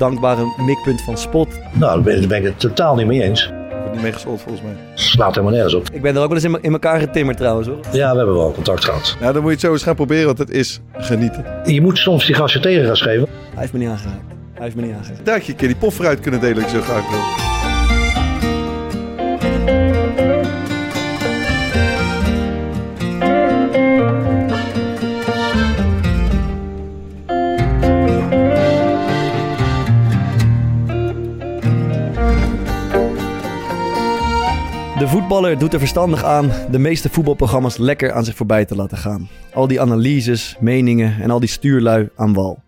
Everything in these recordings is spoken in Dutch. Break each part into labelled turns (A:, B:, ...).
A: dankbare mikpunt van spot.
B: Nou, daar ben, daar ben ik het totaal niet mee eens.
C: Wordt niet meegesold volgens mij.
B: Slaat helemaal nergens op.
A: Ik ben er ook wel eens in, in elkaar getimmerd trouwens hoor.
B: Ja, we hebben wel contact gehad.
C: Nou, dan moet je het zo eens gaan proberen, want het is genieten.
B: Je moet soms die gasten tegengas geven.
A: Hij heeft me niet aangeraakt. Hij heeft me niet aangeraakt.
C: Daar had je een keer die pof vooruit kunnen delen, je zo graag wil.
A: Voetballer doet er verstandig aan de meeste voetbalprogramma's lekker aan zich voorbij te laten gaan. Al die analyses, meningen en al die stuurlui aan wal.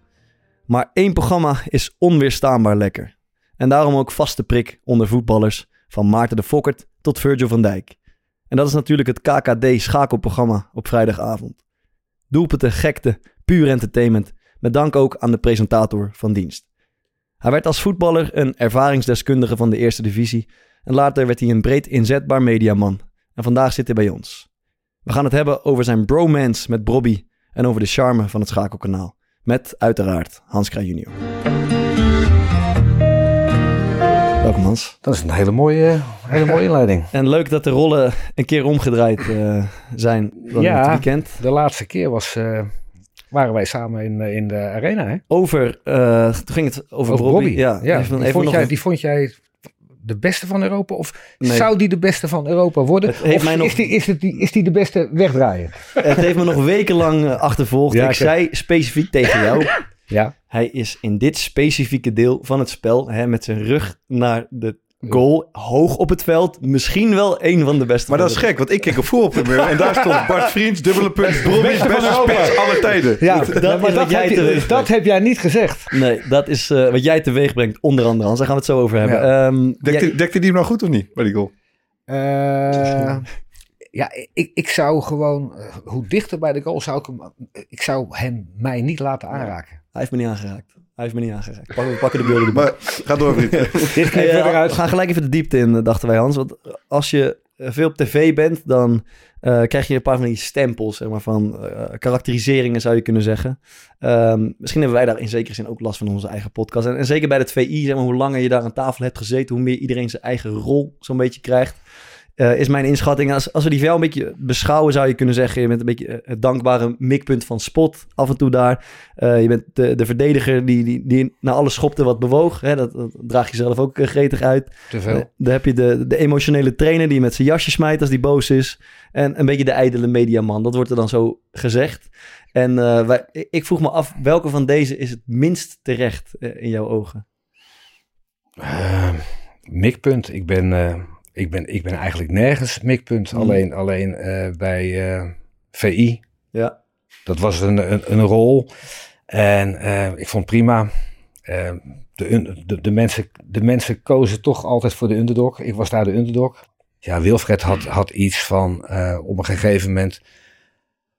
A: Maar één programma is onweerstaanbaar lekker. En daarom ook vaste prik onder voetballers, van Maarten de Fokkert tot Virgil van Dijk. En dat is natuurlijk het KKD schakelprogramma op vrijdagavond. Doelpunten, gekte, puur entertainment, met dank ook aan de presentator van dienst. Hij werd als voetballer een ervaringsdeskundige van de eerste divisie en later werd hij een breed inzetbaar mediaman. En vandaag zit hij bij ons. We gaan het hebben over zijn bromance met Brobby en over de charme van het schakelkanaal. Met uiteraard Hans Kraaij junior. Welkom Hans.
D: Dat is een hele mooie, hele mooie inleiding.
A: En leuk dat de rollen een keer omgedraaid eh, zijn dan
D: Ja.
A: het weekend.
D: De laatste keer was, eh, waren wij samen in, eh, in de arena. Hè?
A: Over, eh, toen ging het over,
D: Over. Robbie.
A: Ja,
D: Ja,
A: even,
D: die,
A: even
D: vond
A: nog
D: jij,
A: een-
D: die vond jij de beste van Europa? Of
A: Nee.
D: zou die de beste van Europa worden?
A: Het heeft
D: of
A: mij nog-
D: is, die, is, het, die, is die de beste wegdraaien?
A: Het heeft me nog wekenlang eh, achtervolgd.
D: Ja,
A: ik
D: ik-
A: zei specifiek tegen jou.
D: Ja.
A: Hij is in dit specifieke deel van het spel, hè, met zijn rug naar de goal, hoog op het veld, misschien wel een van de beste.
C: Maar dat is gek, want ik keek op voetbalprimeur en daar stond Bart Vriends, dubbele punt, Brobby's beste spits aller tijden.
D: Ja,
A: dat is
D: dat,
A: jij
D: heb je, dat heb jij niet gezegd.
A: Nee, dat is eh, wat jij teweeg brengt, onder andere. Hans, daar gaan we het zo over hebben.
D: Ja.
A: Ehm,
C: Dekte,
A: jij-
C: dekte die hem nou goed of niet, bij die goal?
D: Eh, ja, ik, ik zou gewoon, eh, hoe dichter bij de goal zou ik hem, ik zou hem mij niet laten aanraken.
A: hij heeft me niet aangeraakt. Hij heeft me niet aangeraakt. Pak- We pakken de beelden erbij.
C: Maar ga door, vriend.
A: Hey, eh,
D: uit.
A: we gaan gelijk even de diepte in, eh, dachten wij Hans. Want als je eh, veel op tv bent, dan eh, krijg je een paar van die stempels, zeg maar, van karakteriseringen zou je kunnen zeggen. Ehm, misschien hebben wij daar in zekere zin ook last van onze eigen podcast. En, en zeker bij het VI, zeg maar, hoe langer je daar aan tafel hebt gezeten, hoe meer iedereen zijn eigen rol zo'n beetje krijgt. Eh, is mijn inschatting. Als, als we die wel een beetje beschouwen, zou je kunnen zeggen: je bent een beetje eh, het dankbare mikpunt van spot af en toe daar. Eh, je bent de, de verdediger die, die, die naar alles schopte wat bewoog. Hè? Dat, dat draag je zelf ook gretig uit.
D: Te veel.
A: Dan heb je de, de emotionele trainer die met zijn jasje smijt als die boos is. En een beetje de ijdele mediaman. Dat wordt er dan zo gezegd. En wij, ik- vroeg me af, welke van deze is het minst terecht in jouw ogen?
D: Mikpunt. Ik ben, ik, ben, ik ben eigenlijk nergens mikpunt.
A: Mhm.
D: Alleen, alleen eh, bij eh, VI.
A: Ja.
D: Dat was een, een, een rol. En eh, ik vond prima. De, de, de, mensen, de mensen kozen toch altijd voor de underdog. Ik was daar de underdog. Ja, Wilfred had, had iets van op een gegeven moment.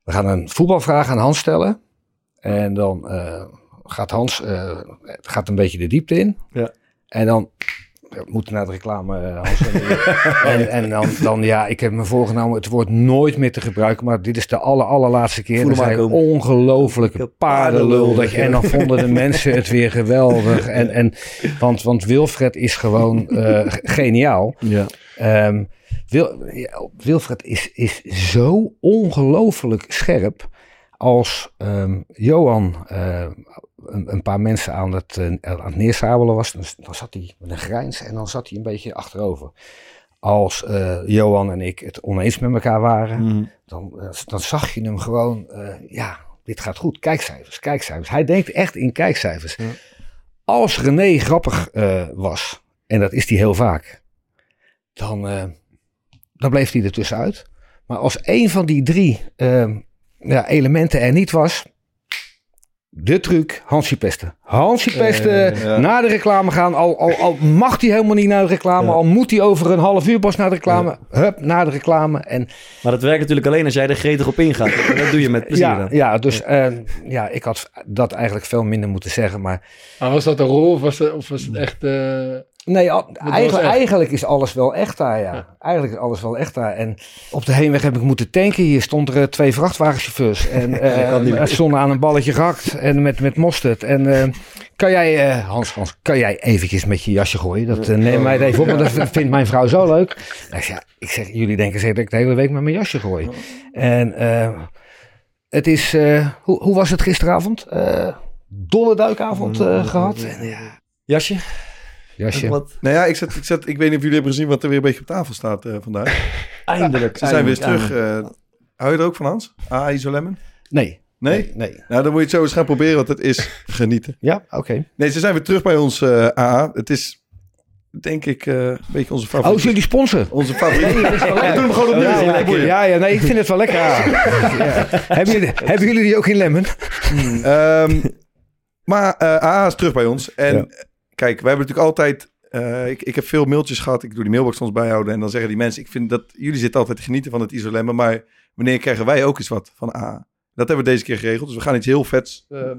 D: We gaan een voetbalvraag aan Hans stellen. En dan gaat Hans gaat een beetje de diepte in.
A: Ja.
D: En dan we moeten naar de reclame, eh, Hans. en en dan, dan, ja, ik heb me voorgenomen het woord nooit meer te gebruiken. Maar dit is de aller, allerlaatste keer.
A: Voel
D: Er
A: hem
D: zijn ongelofelijke paardenlul. Dat je, en dan vonden de mensen het weer geweldig. En, en, want, want Wilfred is gewoon eh, geniaal.
A: Ja.
D: Ehm, Wil, ja, Wilfred is, is zo ongelooflijk scherp. Als ehm, Johan eh, een, een paar mensen aan het, eh, aan het neersabelen was, dan, dan zat hij met een grijns en dan zat hij een beetje achterover. Als eh, Johan en ik het oneens met elkaar waren,
A: Mhm.
D: dan, eh, dan zag je hem gewoon, ja, dit gaat goed. Kijkcijfers, kijkcijfers. Hij denkt echt in kijkcijfers. Als René grappig was, en dat is hij heel vaak, dan, dan bleef hij er tussenuit. Maar als een van die drie ja, elementen er niet was, De truc, Hansje pesten. Hansje pesten,
C: ja.
D: naar de reclame gaan. Al, al, al mag hij helemaal niet naar de reclame.
A: Ja.
D: Al moet hij over een half uur pas naar de reclame. Hup, naar de reclame. En
A: Maar dat werkt natuurlijk alleen als jij er gretig op ingaat. En dat doe je met plezier
D: ja,
A: dan.
D: ja, dus eh, ja, ik had dat eigenlijk veel minder moeten zeggen. Maar
E: Maar was dat een rol of was of was het echt... eh,
D: Nee, eigenlijk, eigenlijk is alles wel echt daar, ja.
E: Ja.
D: Eigenlijk is alles wel echt daar. En op de heenweg heb ik moeten tanken. Hier stonden er twee vrachtwagenchauffeurs. En eh
A: meer.
D: het stonden aan een balletje gehakt. En met, met mosterd. En eh, kan jij, eh, Hans, Hans, kan jij eventjes met je jasje gooien? Dat uh, neem mij het even op, want dat vindt mijn vrouw zo leuk. Nou, ik, zeg, ja, ik zeg, jullie denken zeker dat ik de hele week met mijn jasje gooi. En eh, het is, eh, hoe, hoe was het gisteravond? Eh dolle duikavond eh, gehad. En, ja,
A: Jasje?
D: Jasje.
A: Wat?
C: Nou ja, ik, zet, ik, zet, ik weet niet of jullie hebben gezien wat er weer een beetje op tafel staat eh, vandaag.
A: Eindelijk.
C: Ze zijn weer terug. eh, hou je er ook van, Hans? AA Isolemon?
D: Nee.
C: Nee?
D: Nee.
C: Nou, dan moet je het zo eens gaan proberen, want het is genieten.
D: Ja, oké.
C: Nee, ze zijn weer terug bij ons eh, AA. Het is, denk ik, eh, een beetje onze
D: Oh,
C: favoriet.
D: is jullie sponsor?
C: Onze favoriet.
D: Nee, dat is wel lekker.
C: Doe hem gewoon opnieuw.
D: Ja, ja, ja, ja, nee, ik vind het wel lekker. Ja. Ja. Hebben, jullie, hebben jullie die ook in lemon?
C: Ehm, maar eh AA is terug bij ons. En
D: Ja.
C: eh, kijk, wij hebben natuurlijk altijd... eh, ik, ik heb veel mailtjes gehad. Ik doe die mailbox soms bijhouden. En dan zeggen die mensen... Ik vind dat jullie zitten altijd te genieten van het isolemmen. Maar wanneer krijgen wij ook eens wat van AA? Dat hebben we deze keer geregeld. Dus we gaan iets heel vets eh,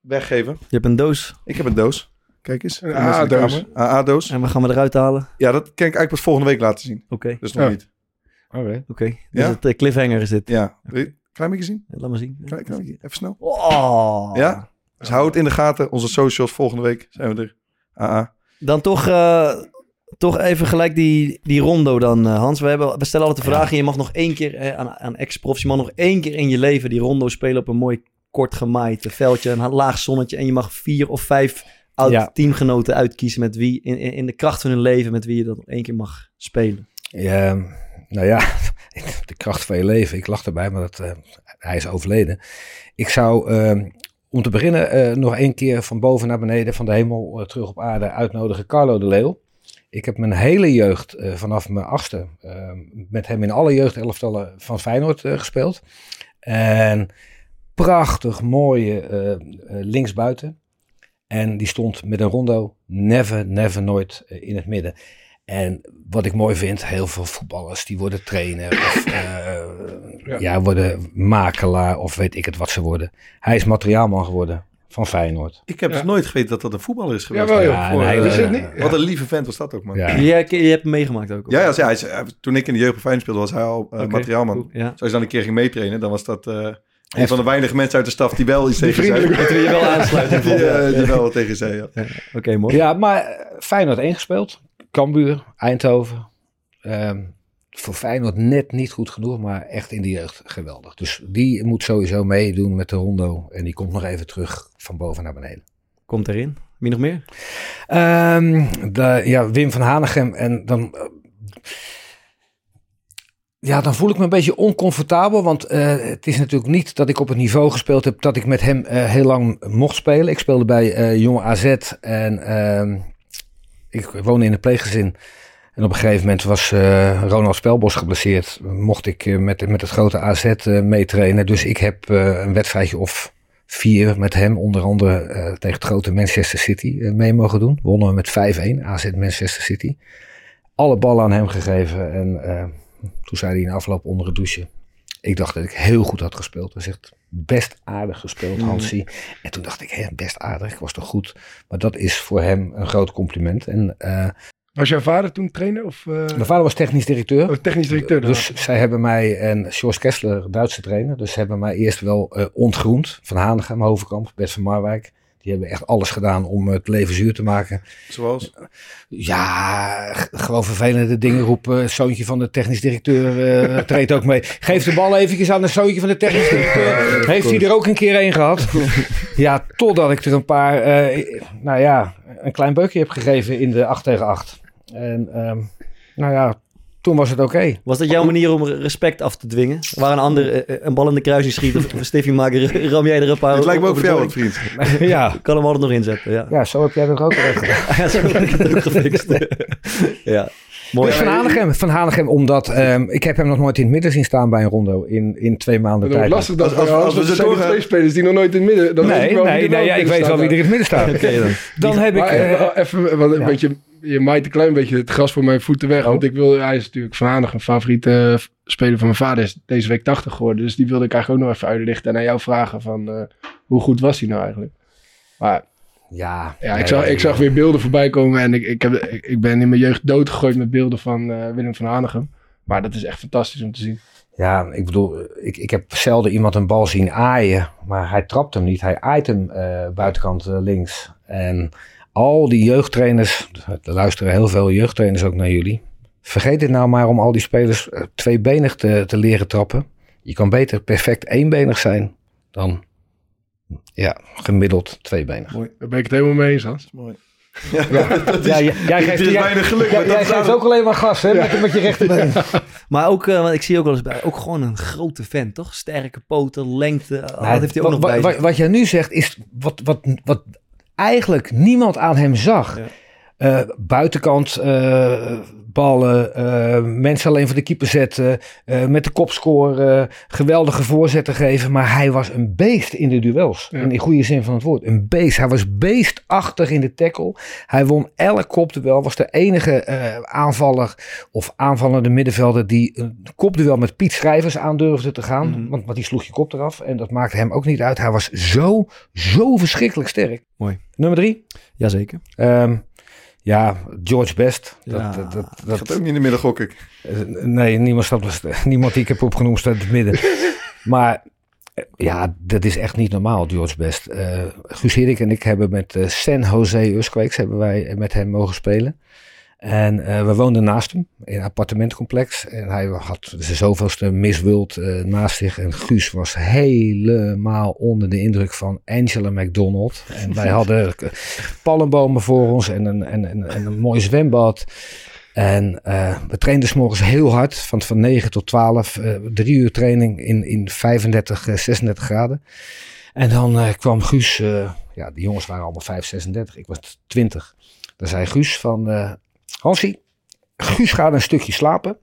C: weggeven.
A: Je hebt een doos.
C: Ik heb een doos. Kijk eens.
E: Een AA-doos.
C: kamer. AA-doos.
A: En we gaan we eruit halen.
C: Ja, dat kan ik eigenlijk pas volgende week laten zien.
A: Oké,
C: Dus nog
E: Ja.
C: niet.
D: Oké.
A: oké. Dus
C: Ja?
A: het eh, cliffhanger is dit.
C: Ja. Klein beetje zien?
A: Laat maar zien.
C: Klein, klein beetje. Even snel.
A: Oh.
C: Ja? Dus hou het in de gaten. Onze socials volgende week zijn we er. AA.
A: Dan toch, eh, toch even gelijk die, die rondo dan, eh, Hans. We, hebben, we stellen altijd de vraag en je mag nog één keer eh, aan, aan ex-profs, je mag nog één keer in je leven die rondo spelen op een mooi kort gemaaid veldje, een laag zonnetje. En je mag vier of vijf oud
D: Ja.
A: teamgenoten uitkiezen met wie, in, in in de kracht van hun leven, met wie je dat nog één keer mag spelen.
D: Ja, nou ja, de kracht van je leven. Ik lach erbij, maar dat, hij is overleden. Ik zou, eh, om te beginnen, eh, nog één keer van boven naar beneden, van de hemel eh, terug op aarde uitnodigen. Carlo de Leeuw. Ik heb mijn hele jeugd, eh, vanaf mijn achtste, met hem in alle jeugdelftallen van Feyenoord gespeeld. En prachtig mooie linksbuiten. En die stond met een rondo never, never, nooit in het midden. En wat ik mooi vind, heel veel voetballers die worden trainer of eh, ja. worden makelaar of weet ik het wat ze worden. Hij is materiaalman geworden van Feyenoord.
C: Ik heb
E: Ja.
C: dus nooit geweten dat dat een voetballer is geweest.
E: Jawel.
D: Ja,
C: Voor-
D: een hele-
E: Is het niet?
C: Wat een lieve vent was dat ook, man. Ja,
D: Ja.
A: Je, je hebt hem meegemaakt ook. of?
C: ja, ja, hij is- hij- toen ik in de jeugd bij Feyenoord speelde, was hij al eh, materiaalman.
A: cool. Ja.
C: Als je dan een keer ging meetrainen, dan was dat eh, een van de weinige mensen uit de staf die wel iets tegen zei.
A: Je wel aansluit.
C: Die, eh, die wel wat tegen zei, ja.
A: Oké, mooi.
D: Ja, maar eh, Feyenoord 1 gespeeld. Cambuur, Eindhoven. Ehm, voor Feyenoord net niet goed genoeg, maar echt in de jeugd geweldig. Dus die moet sowieso meedoen met de rondo. En die komt nog even terug van boven naar beneden.
A: Komt erin. Wie nog meer?
D: Ehm, de, ja, Wim van Hanegem. En dan, eh, ja, dan voel ik me een beetje oncomfortabel. Want eh, het is natuurlijk niet dat ik op het niveau gespeeld heb dat ik met hem eh, heel lang mocht spelen. Ik speelde bij Jonge AZ en ehm, ik woonde in een pleeggezin. En op een gegeven moment was eh, Ronald Spelbos geblesseerd. Mocht ik eh, met, met het grote AZ eh, meetrainen. Dus ik heb een wedstrijdje of vier met hem, onder andere tegen het grote Manchester City, mee mogen doen. Wonnen we met 5-1, AZ Manchester City. Alle ballen aan hem gegeven en toen zei hij in afloop onder het douche. Ik dacht dat ik heel goed had gespeeld. Hij zegt, best aardig gespeeld, Hansie. En toen dacht ik, hè, best aardig, ik was toch goed. Maar dat is voor hem een groot compliment. En eh,
E: Was jouw vader toen trainer of eh,
D: mijn vader was technisch directeur.
E: oh, technisch directeur?
D: Dus zij hebben mij, en George Kessler, Duitse trainer, dus ze hebben mij eerst wel eh, ontgroend. Van Hanegem, Hovenkamp, Bert van Marwijk. Die hebben echt alles gedaan om het leven zuur te maken.
C: Zoals?
D: Ja, gewoon vervelende dingen roepen. Zoontje van de technisch directeur eh, treedt ook mee. Geef de bal eventjes aan de zoontje van de technisch directeur. Heeft hij er ook een keer een gehad? Ja, totdat ik er een paar, eh, nou ja, een klein beukje heb gegeven in de 8 tegen 8. En ehm, nou ja, toen was het oké.
A: Was dat jouw manier om respect af te dwingen? Waar een ander eh, een bal in de kruising schiet of een stiffie maken, ram jij er een paar
C: Het lijkt me ook voor jou vriend.
D: ja.
A: Ik kan hem altijd nog inzetten, ja.
D: ja, zo heb jij dat ook al gedaan.
A: Ja, zo heb ik het ook gefixt. ja. Mooi.
D: Dus van Hanegem, van Hanegem omdat ehm, ik heb hem nog nooit in het midden zien staan bij een rondo in, in twee maanden tijd.
E: lastig dat
C: Als- als-
E: als,
C: als we
E: zijn
C: doorgaan-
E: twee spelers die nog nooit in het midden... Dan weet
D: Nee,
E: ik wel wie
D: nee,
E: er
D: nee
E: wel
D: ja, ik
E: in
D: weet wel wie er in het midden staat.
A: Oké dan.
D: Dan heb ik...
E: Maar
D: eh,
E: even, even want een
D: ja.
E: beetje, je maait een klein beetje het gras voor mijn voeten weg. Want ik wil, hij is natuurlijk Van Hanegem, een favoriete eh, speler van mijn vader. Is deze week 80 geworden. Dus die wilde ik eigenlijk ook nog even uitlichten. En aan jou vragen van, eh, hoe goed was hij nou eigenlijk? Maar
D: ja,
E: ja,
D: nee,
E: ik, zag, ik zag weer beelden voorbij komen. En ik, ik, heb, ik, ben in mijn jeugd doodgegooid met beelden van eh, Willem van Hanegem. Maar dat is echt fantastisch om te zien.
D: Ja, ik bedoel, ik, ik heb zelden iemand een bal zien aaien, maar hij trapt hem niet. Hij aait hem buitenkant links. En al die jeugdtrainers, er luisteren heel veel jeugdtrainers ook naar jullie. Vergeet dit nou maar om al die spelers eh, tweebenig te, te leren trappen. Je kan beter perfect éénbenig zijn dan ja, gemiddeld tweebenig.
E: Daar ben ik het helemaal mee eens, Hans.
C: Mooi. Ja, dat is,
D: Ja, jij,
C: het
D: geeft,
C: is
D: jij-
C: weinig geluk.
D: jij- geeft ook alleen maar gas, hè? Met, met je rechterbeen.
A: Maar ook, eh, want ik zie ook wel eens bij, ook gewoon een grote fan, toch? Sterke poten, lengte, oh, dat heeft hij ook nog
D: wat,
A: bij
D: wat, wat jij nu zegt is wat, wat, wat eigenlijk niemand aan hem zag. Eh, buitenkant eh, ballen, eh, mensen alleen voor de keeper zetten, met de kop scoren, geweldige voorzetten geven. Maar hij was een beest in de duels.
E: Ja.
D: In de goede zin van het woord. Een beest. Hij was beestachtig in de tackle. Hij won elk kopduel. Was de enige aanvaller of aanvallende middenvelder die een kopduel met Piet Schrijvers aandurfde te gaan.
A: Mhm.
D: want, want die sloeg je kop eraf. En dat maakte hem ook niet uit. Hij was zo, zo verschrikkelijk sterk.
A: Mooi.
D: Nummer drie.
A: Jazeker.
D: Ehm, ja, George Best. Dat,
A: Ja.
D: dat, dat,
C: gaat ook niet in de midden, gok ik.
D: nee, niemand, staat, niemand die ik heb opgenoemd staat in het midden. maar eh, ja, dat is echt niet normaal, George Best. Eh Guus Hiddink en ik hebben met eh, San Jose Earthquakes hebben wij met hem mogen spelen. En eh, we woonden naast hem in een appartementcomplex. En hij had zijn zoveelste Miss World eh, naast zich. En Guus was helemaal onder de indruk van Angela McDonald. En wij hadden eh, palmbomen voor ons en een, en, en, en een mooi zwembad. En we trainden 's morgens heel hard, van, van 9 tot 12. eh, drie uur training in, in 35, eh, 36 graden. En dan kwam Guus, ja, die jongens waren allemaal 5, 36. Ik was 20. Dan zei Guus van, Hansie, Guus gaat een stukje slapen.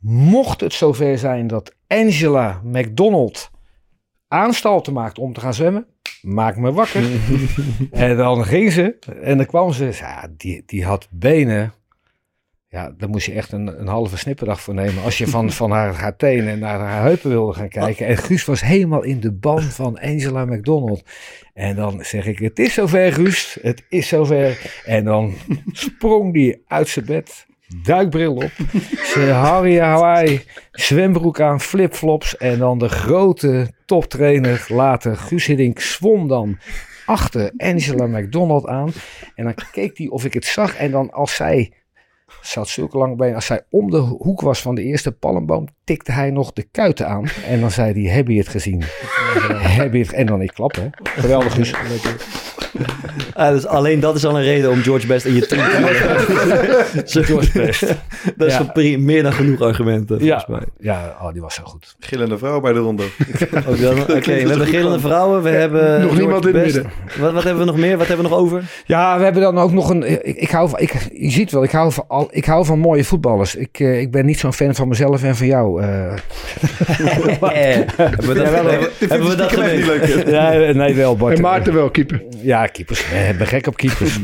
D: Mocht het zover zijn dat Angela McDonald aanstalten maakt om te gaan zwemmen, maak me wakker. en dan ging ze en dan kwam ze. Ja, die, die had benen. Ja, daar moest je echt een, een halve snipperdag voor nemen. Als je van, van haar, haar tenen naar haar heupen wilde gaan kijken. En Guus was helemaal in de ban van Angela McDonald. En dan zeg ik, het is zover Guus, het is zover. En dan sprong die uit zijn bed, duikbril op. Ze Harry Hawaii, zwembroek aan, flipflops. En dan de grote toptrainer later, Guus Hiddink, zwom dan achter Angela McDonald aan. En dan keek hij of ik het zag. En dan als zij, had zulke lange benen, als zij om de hoek was van de eerste palmboom, tikte hij nog de kuiten aan. En dan zei hij, heb je het gezien? heb je het? En dan ik klap, hè. Geweldig, Guus.
A: Ah, dus alleen dat is al een reden om George Best in je team te hebben.
D: George Best.
A: Dat is
D: Ja.
A: meer dan genoeg argumenten,
D: Ja,
A: volgens mij.
D: ja oh, die was zo goed.
C: Gillende vrouw bij de ronde.
A: Oké, we hebben gillende vrouwen, we hebben...
E: Nog
A: George
E: niemand in het midden.
A: Wat, wat hebben we nog meer? Wat hebben we nog over?
D: Ja, we hebben dan ook nog een. Ik, ik hou van. Ik, je ziet wel, ik hou van, al, ik hou van mooie voetballers. Ik, eh, ik ben niet zo'n fan van mezelf en van jou.
A: hebben we dat,
D: Ja, wel,
A: hebben, hebben we dat gemeen?
C: leuk.
D: ja, nee, wel, Bart.
E: En Maarten wel, keeper.
D: Ja, keepers. Eh, Ik ben gek op keepers.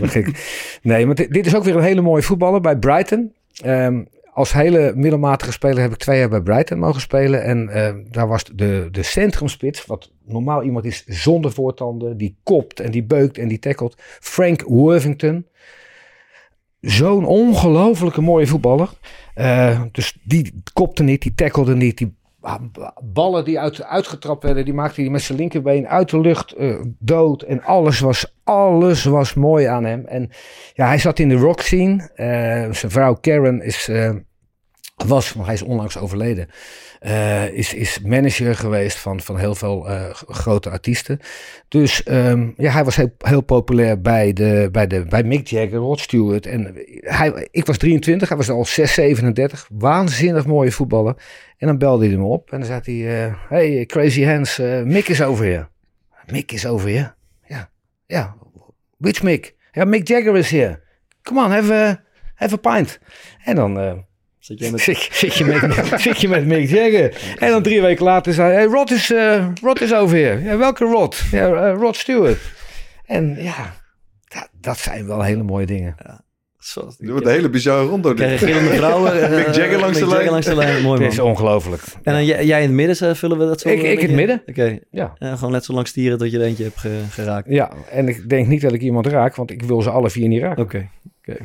D: Nee, maar dit, is ook weer een hele mooie voetballer bij Brighton. Ehm, als hele middelmatige speler heb ik twee jaar bij Brighton mogen spelen. En ehm, daar was de, de centrumspits, wat normaal iemand is zonder voortanden. Die kopt en die beukt en die tackelt. Frank Worthington. Zo'n ongelofelijke mooie voetballer. Eh, dus die kopte niet, die tackelde niet. Die ballen die uit, uitgetrapt werden, die maakte hij met zijn linkerbeen uit de lucht eh, dood. En alles was, alles was mooi aan hem. En ja, hij zat in de rock scene. Eh, zijn vrouw Karen is, eh, was, want hij is onlangs overleden, eh, is, is manager geweest van, van heel veel eh, grote artiesten. Dus ehm, ja, hij was heel, heel populair bij, de, bij, de, bij Mick Jagger, Rod Stewart. En hij, ik was 23, hij was al 6, 37. Waanzinnig mooie voetballer. En dan belde hij hem op en dan zei hij: eh, Hey, Crazy Hands, Mick is over here. Mick is over here? Ja, ja. Which Mick? Ja, Mick Jagger is here. Come on, have a, Have a pint. En dan
A: Zit jij met...
D: zit, je- je met, zit je met Mick Jagger. En dan drie weken later zei hij, hey, Rod is, eh, Rod is over hier. Ja, welke Rod? Ja, eh, Rod Stewart. En ja, dat, dat zijn wel hele mooie dingen.
A: Zoals-
C: Er wordt een hele bizarre rondo.
A: Je gillende vrouwen. eh,
C: Mick Jagger langs de lijn.
A: langs de lijn. Mooi
D: Het is ongelooflijk.
A: En dan jij, jij in het midden, eh, vullen we dat zo?
D: Ik- ik in het midden.
A: Oké.
D: Ja.
A: Ja, gewoon net zo lang stieren tot je er eentje hebt ge- geraakt.
D: ja, en ik denk niet dat ik iemand raak, want ik wil ze alle vier niet raken.
A: Oké, oké.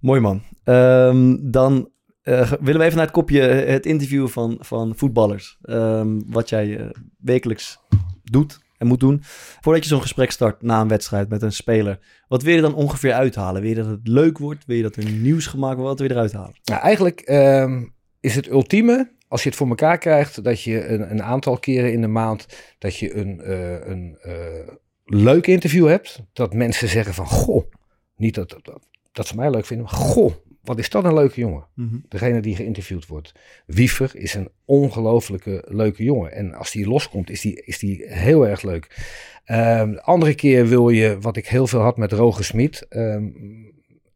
A: Mooi man. Ehm, dan ge- willen we even naar het kopje eh, het interview van, van voetballers. Ehm, wat jij eh, wekelijks doet en moet doen. Voordat je zo'n gesprek start na een wedstrijd met een speler. Wat wil je dan ongeveer uithalen? Wil je dat het leuk wordt? Wil je dat er nieuws gemaakt wordt? Wat wil je eruit halen?
D: Nou, eigenlijk ehm, is het ultieme, als je het voor elkaar krijgt, dat je een, een aantal keren in de maand, dat je een, een leuk interview hebt. Dat mensen zeggen van, goh, niet dat, dat, dat ze mij leuk vinden, maar goh, wat is dat een leuke jongen. Degene die geïnterviewd wordt. Wiever is een ongelooflijke leuke jongen. En als die loskomt, is die, is die heel erg leuk. De andere keer wil je, wat ik heel veel had met Roger Smit, ehm,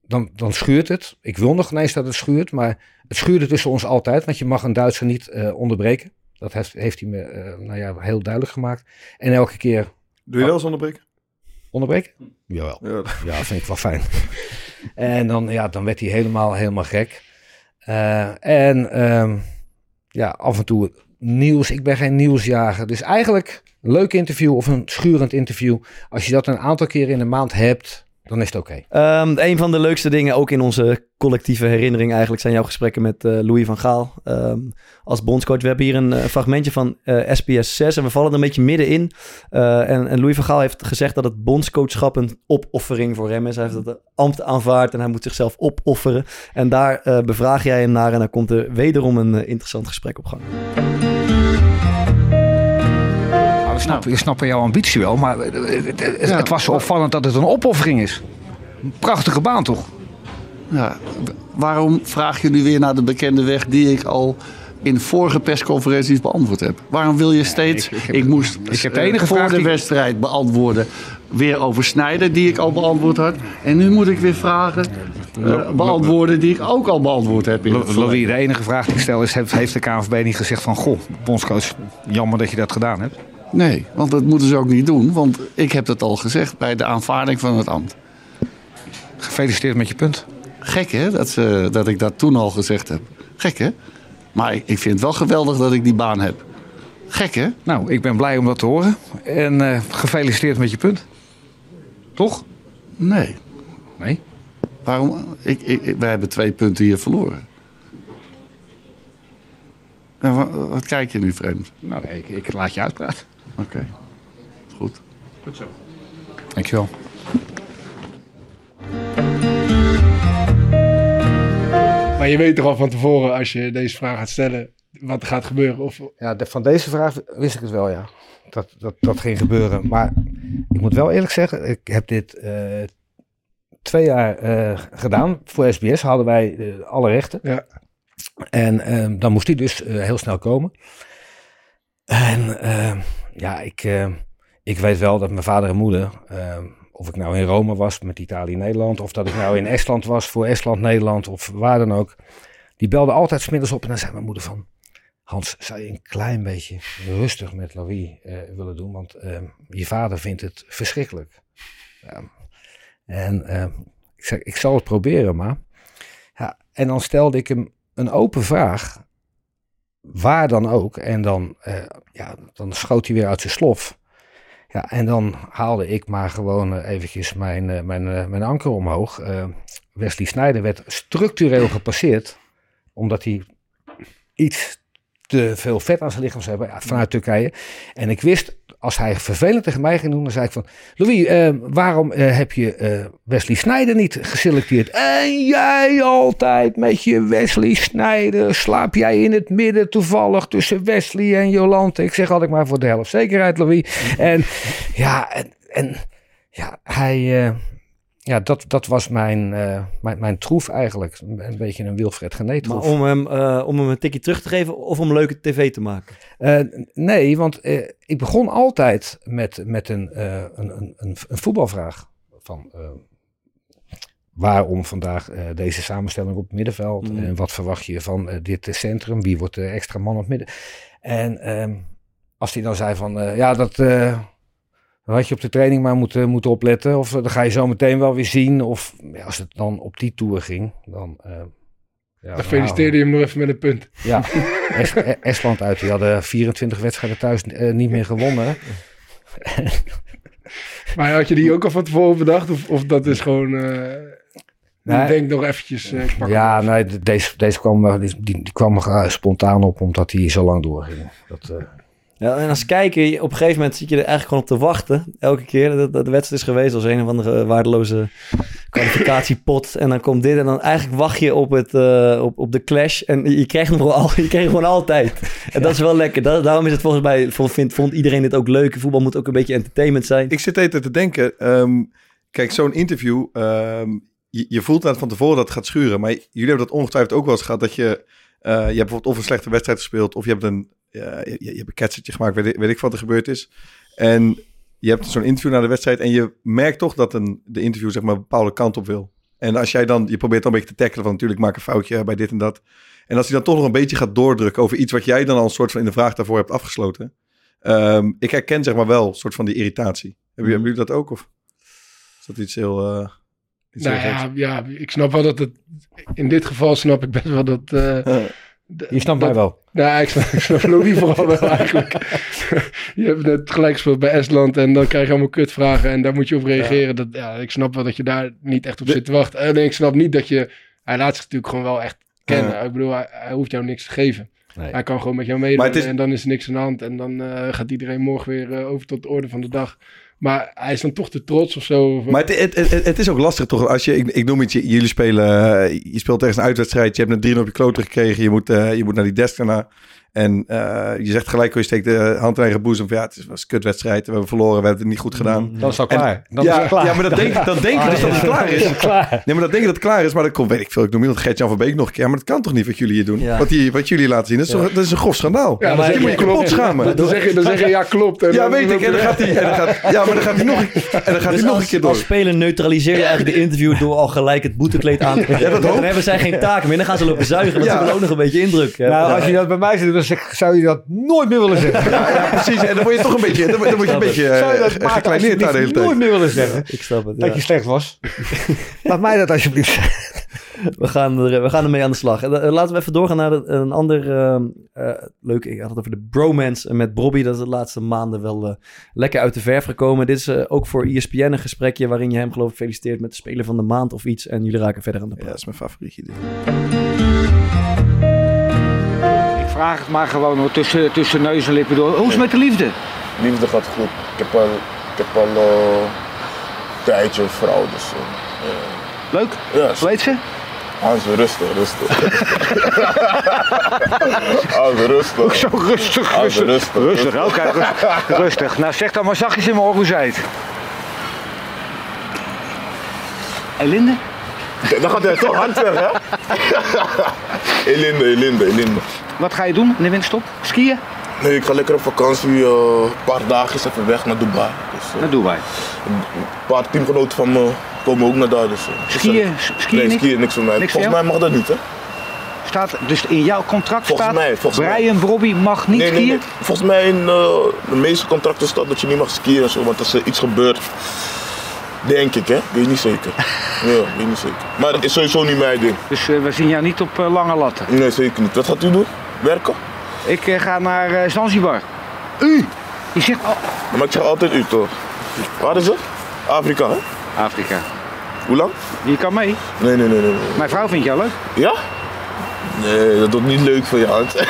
D: dan, dan schuurt het. Ik wil nog ineens dat het schuurt, maar het schuurde tussen ons altijd, want je mag een Duitser niet eh, onderbreken. Dat heeft, heeft hij me eh, nou ja, heel duidelijk gemaakt. En elke keer
C: Doe je wel eens onderbreken?
D: onderbreken? Jawel.
C: Ja.
D: Ja, vind ik wel fijn. en dan, ja, dan werd hij helemaal, helemaal gek. Eh, en ehm, ja, af en toe nieuws. Ik ben geen nieuwsjager. Dus eigenlijk een leuk interview of een schurend interview. Als je dat een aantal keren in de maand hebt, dan is het oké.
A: Ehm, een van de leukste dingen, ook in onze collectieve herinnering eigenlijk, zijn jouw gesprekken met eh, Louis van Gaal ehm, als bondscoach. We hebben hier een eh, fragmentje van eh, SBS 6 en we vallen er een beetje middenin. Eh, en, en Louis van Gaal heeft gezegd dat het bondscoachschap een opoffering voor hem is. Hij heeft het ambt aanvaard en hij moet zichzelf opofferen. En daar bevraag jij hem naar en dan komt er wederom een interessant gesprek op gang.
F: Nou, we snappen jouw ambitie wel, maar het, het- het- het was zo opvallend dat het een opoffering is. Prachtige baan toch?
G: Ja, waarom vraag je nu weer naar de bekende weg die ik al in vorige persconferenties beantwoord heb? Waarom wil je steeds...
F: ik-
G: ik,
F: ik heb-
G: moest
F: ik heb de
G: eh,
F: enige
G: voor de wedstrijd beantwoorden weer over Snijder die ik al beantwoord had. En nu moet ik weer vragen eh, beantwoorden die ik ook al beantwoord heb.
F: Louis, de enige vraag die ik stel is, heeft, heeft de KNVB niet gezegd van... Goh, bondscoach, jammer dat je dat gedaan hebt.
G: Nee, want dat moeten ze ook niet doen. Want ik heb dat al gezegd bij de aanvaarding van het ambt.
F: Gefeliciteerd met je punt.
G: Gek hè, dat, ze, dat ik dat toen al gezegd heb. Gek hè? Maar ik ik vind het wel geweldig dat ik die baan heb. Gek hè?
F: Nou, ik ben blij om dat te horen. En eh, gefeliciteerd met je punt. Toch?
G: Nee.
F: Nee.
G: Waarom? Ik, ik, wij hebben twee punten hier verloren. En wa- wat kijk je nu vreemd?
F: Nou, ik laat je uitpraten.
G: Oké. Goed.
F: Dankjewel.
E: Maar je weet toch al van tevoren, als je deze vraag gaat stellen, wat er gaat gebeuren. Of,
D: Ja, de- van deze vraag wist ik het wel, ja. Dat, dat, dat ging gebeuren. Maar ik moet wel eerlijk zeggen, ik heb dit eh, twee jaar eh, gedaan. Voor SBS hadden wij eh, alle rechten.
E: Ja.
D: En ehm, dan moest hij dus heel snel komen. En ehm, ja, ik, eh, ik weet wel dat mijn vader en moeder, ehm, of ik nou in Rome was met Italië-Nederland, of dat ik nou in Estland was voor Estland-Nederland, of waar dan ook. Die belden altijd smiddags op en dan zei mijn moeder van... Hans, zou je een klein beetje rustig met Louis eh, willen doen? Want je vader vindt het verschrikkelijk. En ik zei, ik zal het proberen, maar... Ja, en dan stelde ik hem een open vraag. Waar dan ook. En dan, eh, ja, dan schoot hij weer uit zijn slof. Ja, en dan haalde ik maar gewoon eh, eventjes mijn, eh, mijn, mijn anker omhoog. Wesley Sneijder werd structureel gepasseerd. Omdat hij iets te veel vet aan zijn lichaam zou hebben vanuit Turkije. En ik wist, als hij vervelend tegen mij ging doen, dan zei ik van... Louis, eh, waarom eh, heb je eh, Wesley Sneijder niet geselecteerd? En jij altijd met je Wesley Sneijder. Slaap jij in het midden toevallig tussen Wesley en Jolante? Ik zeg altijd maar voor de helft zekerheid, Louis. En ja, en, en ja, hij... ja, dat, dat was mijn, eh, mijn, mijn troef eigenlijk. Een beetje een Wilfred Gené
A: Maar
D: troef.
A: om hem, eh, om hem een tikje terug te geven of om leuke tv te maken?
D: Eh, nee, want ik begon altijd met, met een, een, een, een, voetbalvraag. Van, waarom vandaag deze samenstelling op het middenveld?
A: Mm.
D: En wat verwacht je van dit centrum? Wie wordt de extra man op het midden? En ehm, als hij dan zei van, ja, dat had je op de training maar moeten, moeten opletten. Of eh, dan ga je zo meteen wel weer zien. Of ja, als het dan op die tour ging, dan... eh, ja,
E: Dan feliciteerde je hem nog even met een punt.
D: Ja, Es- eh, Estland uit. Die hadden 24 wedstrijden thuis eh, niet meer gewonnen.
E: Maar had je die ook al van tevoren bedacht? Of, of dat is gewoon...
D: Nee.
E: Ik denk nog eventjes... eh,
D: Ja, nee, de- deze, deze kwam, die, die, kwam spontaan op omdat hij zo lang doorging. Dat,
A: Ja, en als kijker, op een gegeven moment zit je er eigenlijk gewoon op te wachten. Elke keer dat, dat de wedstrijd is geweest als een of andere waardeloze kwalificatiepot. En dan komt dit en dan eigenlijk wacht je op, het, eh, op, op de clash. En je krijgt gewoon, al, je krijgt gewoon altijd. En dat is wel lekker. Da- daarom is het volgens mij, vond, vond iedereen dit ook leuk. Voetbal moet ook een beetje entertainment zijn.
C: Ik zit tijd te denken. ehm, kijk, zo'n interview. ehm, je, voelt aan van tevoren dat het gaat schuren. Maar jullie hebben dat ongetwijfeld ook wel eens gehad. Dat je, eh, je hebt bijvoorbeeld of een slechte wedstrijd gespeeld. Of je hebt een, je, je hebt een ketsertje gemaakt. Weet, ik- weet ik wat er gebeurd is. En je hebt zo'n interview na de wedstrijd. En je merkt toch dat een, de interview zeg maar een bepaalde kant op wil. En als jij dan, je probeert dan een beetje te tackelen. Van natuurlijk maak een foutje bij dit en dat. En als hij dan toch nog een beetje gaat doordrukken over iets wat jij dan al een soort van in de vraag daarvoor hebt afgesloten. Ehm, ik herken zeg maar wel een soort van die irritatie. Hebben, jullie- dat ook? Of is dat iets heel... iets
E: Nou
C: heel
E: ja, ja, ik snap wel dat het... In dit geval snap ik best wel dat... eh,
D: je snapt
E: dat-
D: mij wel.
E: Nou, ik snap, ik snap Louis vooral wel eigenlijk. je hebt net gelijk gespeeld bij Estland en dan krijg je allemaal kutvragen en daar moet je op reageren. Dat, ja, ik snap wel dat je daar niet echt op zit te wachten. Alleen ik snap niet dat je... Hij laat zich natuurlijk gewoon wel echt kennen. Ik bedoel, hij, hij hoeft jou niks te geven.
D: Nee.
E: Hij kan gewoon met jou meedoen
C: is-
E: en dan is er niks aan de hand. En dan eh, gaat iedereen morgen weer eh, over tot de orde van de dag. Maar hij is dan toch te trots of zo.
C: Maar het, het, het, is ook lastig toch? Als je, ik, noem het, jullie spelen, eh, je speelt tegen een uitwedstrijd. Je hebt een 3 op je kloten gekregen. Je moet, eh, je moet naar die desk daarna. En eh, je zegt gelijk, je steekt de hand in eigen boezem. Van, ja, het was een kutwedstrijd. We hebben verloren. We hebben het niet goed gedaan.
D: Dan is het al klaar. Dan is
C: ja,
D: het klaar.
C: ja, maar dat denk, dan denk je dus dat het klaar is.
D: klaar.
C: Nee, maar dat denk je dat het klaar is. Maar dat komt, weet ik veel. Ik noem iemand Gert-Jan van Beek nog een keer. Maar dat kan toch niet wat jullie hier doen?
A: Ja.
C: Wat, die, wat jullie laten zien. Dat is, toch- dat is een grof schandaal.
E: Ja,
C: Ja,
E: maar
C: je moet je kapot schamen.
E: Dan zeg je, dan zeg je ja, klopt. En
C: Ja,
E: dan-
C: weet ik. En dan gaat hij, en dan gaat, ja, maar dan gaat hij nog, en dan gaat hij
A: Dus
C: nog een
A: als,
C: keer door.
A: als speler neutraliseer je eigenlijk de interview door al gelijk het boetekleed aan te trekken.
C: dat
A: dan hebben zij geen taken meer. Dan gaan ze lopen zuigen. Dat
C: Ja.
A: is ook nog een beetje indruk. hè.
D: Nou,
A: Ja.
D: als je dat bij mij zit, dan zeg- zou je dat nooit meer willen zeggen.
C: Ja, ja, precies. En dan word je toch een beetje, dan, dan word je een beetje
D: Zou je
C: eh,
D: dat maken
C: gekleineerd daar de hele
D: alsjeblieft nooit meer willen zeggen?
A: Ik snap het.
D: Dat
A: ja.
D: je slecht was. Laat mij dat alsjeblieft zeggen.
A: We gaan, er, we gaan ermee aan de slag. En, eh, laten we even doorgaan naar een ander eh, leuk. Ik had het over de bromance met Bobby. Dat is de laatste maanden wel eh, lekker uit de verf gekomen. Dit is eh, ook voor ESPN een gesprekje waarin je hem geloof ik feliciteert met de speler van de maand of iets. En jullie raken verder aan de
C: Ja,
A: praat.
C: dat is mijn favorietje. dit.
F: Vraag het maar gewoon hoor, tussen, tussen neus en lippen door. Hoe is het met de liefde?
H: Liefde gaat goed. Ik heb al, ik heb al eh, een tijdje een vrouw, dus eh,
F: Leuk?
H: ja,
F: Hoe heet ze?
H: rustig, rustig. rustig.
F: Zo rustig,
H: ze
F: rustig.
H: rustig.
F: Rustig, oké, rustig, rustig. Nou, zeg dan maar zachtjes in mijn oor hoe zij het. Elinde?
H: Dan gaat hij toch hard weg, hè? Elinde, Elinde, Elinde.
F: Wat ga je doen in de winterstop? Skiën?
H: Nee, ik ga lekker op vakantie, eh, een paar dagjes even weg naar Dubai. Dus, eh,
F: doen wij.
H: een paar teamgenoten van me komen ook naar daar. Dus,
F: Skiën, skiën
H: Nee, skiën niks voor mij.
F: Niks
H: Volgens mij mag dat niet, hè?
F: Staat, dus in jouw contract
H: Volgens
F: staat,
H: mij, volgens mij.
F: Brian Brobby mag niet
H: nee,
F: skiën?
H: nee, nee. Volgens mij in de meeste contracten staat dat je niet mag skiën en zo, want als er iets gebeurt, denk ik, hè? Weet niet zeker. Ja, weet niet zeker. Maar dat is sowieso niet mijn ding.
F: Dus we zien jou niet op lange latten.
H: Nee, zeker niet. Wat gaat u doen? Werken?
F: Ik eh, ga naar eh, Zanzibar. U! Je zegt oh,
H: Maar ik zeg altijd u toch? Waar is het? Afrika, hè?
F: Afrika.
H: Hoe lang?
F: Je kan mee.
H: Nee, nee, nee, nee. nee.
F: Mijn vrouw vindt jou leuk.
H: Ja? Nee, dat doet niet leuk voor je hand.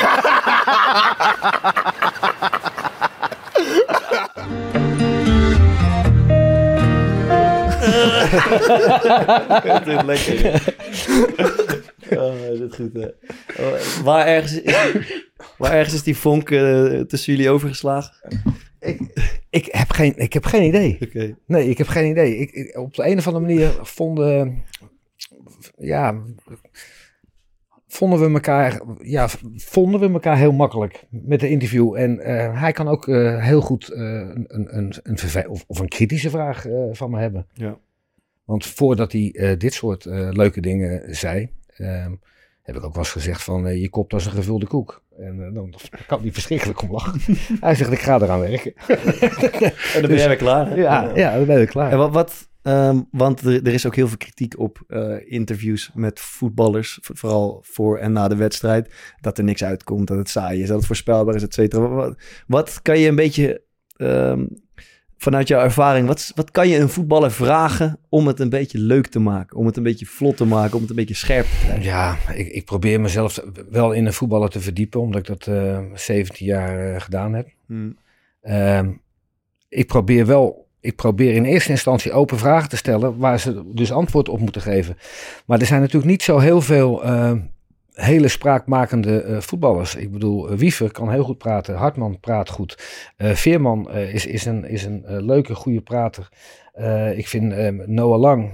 A: Dit is lekker. Oh, is het goed, hè? Oh, waar, ergens is die, waar ergens is die vonk eh, tussen jullie overgeslagen?
D: Ik heb geen, ik heb geen idee.
A: Oké.
D: Nee, ik heb geen idee. Ik, ik- op de een of andere manier vonden, ja, vonden we elkaar, ja, vonden we elkaar heel makkelijk met de interview. En eh, hij kan ook eh, heel goed een, een, een, of, of een kritische vraag van me hebben.
A: Ja.
D: Want voordat hij dit soort leuke dingen zei, ehm, heb ik ook wel eens gezegd van eh, je kopt als een gevulde koek. En eh, dan kan hij verschrikkelijk om lachen. hij zegt ik ga eraan werken.
A: En dan ben jij weer klaar. hè?
D: ja, ja, dan ben ik klaar.
A: En wat, wat ehm, want er, er is ook heel veel kritiek op eh, interviews met voetballers, vooral voor en na de wedstrijd, dat er niks uitkomt, dat het saai is, dat het voorspelbaar is, et cetera. Wat, wat kan je een beetje, ehm, vanuit jouw ervaring, wat, wat kan je een voetballer vragen om het een beetje leuk te maken, om het een beetje vlot te maken, om het een beetje scherp te krijgen?
D: Ja, ik, ik probeer mezelf wel in een voetballer te verdiepen, omdat ik dat eh 17 jaar eh, gedaan heb.
A: Hmm.
D: Ehm, ik probeer wel, ik probeer in eerste instantie open vragen te stellen waar ze dus antwoord op moeten geven. Maar er zijn natuurlijk niet zo heel veel eh, hele spraakmakende eh, voetballers. Ik bedoel, eh, Wiever kan heel goed praten, Hartman praat goed, Eh, Veerman is, is een, is een leuke, goede prater. Ik vind eh, Noah Lang,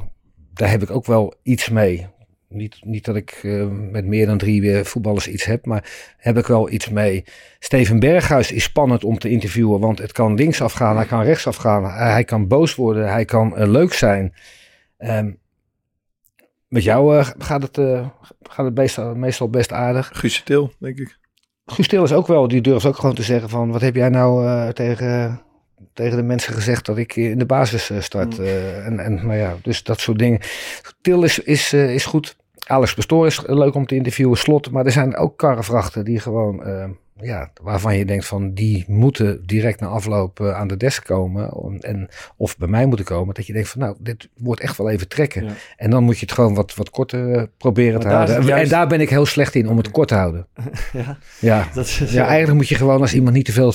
D: daar heb ik ook wel iets mee. Niet, niet dat ik met meer dan drie weer voetballers iets heb, maar heb ik wel iets mee. Steven Berghuis is spannend om te interviewen, want het kan links afgaan, hij kan rechts afgaan, hij, kan boos worden, hij kan leuk zijn. Ehm, met jou eh, gaat het, eh, gaat het meestal, meestal best aardig.
C: Guusje Til, denk ik.
D: Guus Til is ook wel, die durft ook gewoon te zeggen van, wat heb jij nou eh, tegen, tegen de mensen gezegd dat ik in de basis start? Eh, en, en nou ja, dus dat soort dingen. Til is, is, is goed. Alex Pastoor is leuk om te interviewen, Slot. Maar er zijn ook karrevrachten die gewoon, ja, waarvan je denkt van, die moeten direct na afloop eh, aan de desk komen. Om- En, of bij mij moeten komen. Dat je denkt van, nou, dit wordt echt wel even trekken.
A: Ja.
D: En dan moet je het gewoon wat, wat korter eh, proberen te
A: Maar
D: houden.
A: juist-
D: En daar ben ik heel slecht in, om het kort te houden.
A: Ja,
D: Ja,
A: dat is,
D: ja, eigenlijk moet je gewoon als iemand niet te veel.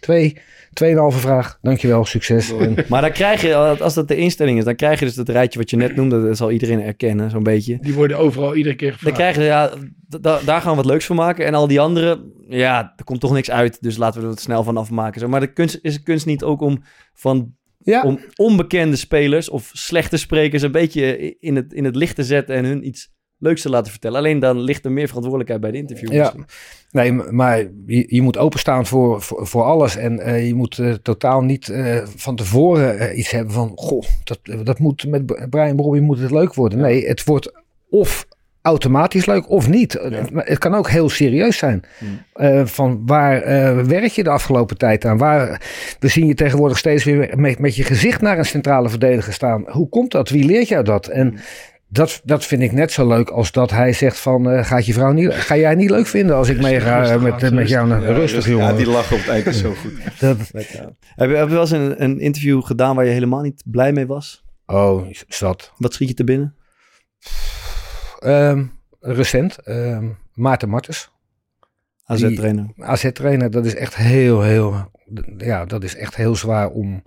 D: Twee, tweeënhalve vraag. Dankjewel, succes. En,
A: Maar dan krijg je, als dat de instelling is, dan krijg je dus dat rijtje wat je net noemde, dat zal iedereen erkennen, zo'n beetje.
E: Die worden overal iedere keer
A: Dan
E: gevraagd.
A: krijg je, ja, daar gaan we wat leuks van maken. En al die andere, ja, er komt toch niks uit. Dus laten we er wat snel van afmaken. Zo. Maar de kunst, is de kunst niet ook om van
D: ja,
A: om onbekende spelers of slechte sprekers een beetje in het, in het licht te zetten en hun iets leuks te laten vertellen. Alleen dan ligt er meer verantwoordelijkheid bij de interview.
D: Ja. nee, maar je, je moet openstaan voor, voor, voor alles. En eh, je moet eh, totaal niet eh, van tevoren iets hebben van... Goh, dat, dat moet met Brian Bobby moet het leuk worden. Nee, het wordt of automatisch leuk of niet. Het- kan ook heel serieus zijn.
A: Hmm.
D: Van waar werk je de afgelopen tijd aan? Waar, we zien je tegenwoordig steeds weer met, met je gezicht naar een centrale verdediger staan. Hoe komt dat? Wie leert jou dat? En dat, dat vind ik net zo leuk als dat hij zegt van... eh, gaat je vrouw niet, ga jij niet leuk vinden als ik meega eh, met, met
E: rustig.
D: jou naar rustig, jongen.
C: Ja, die lachen op het eind is zo goed.
D: Dat,
A: Heb je, heb je wel eens een, een interview gedaan waar je helemaal niet blij mee was?
D: oh, zat.
A: Wat schiet je te binnen?
D: Ehm, recent, ehm, Maarten Martens.
A: AZ-trainer.
D: AZ-trainer, dat is echt heel, heel, ja, dat is echt heel zwaar om,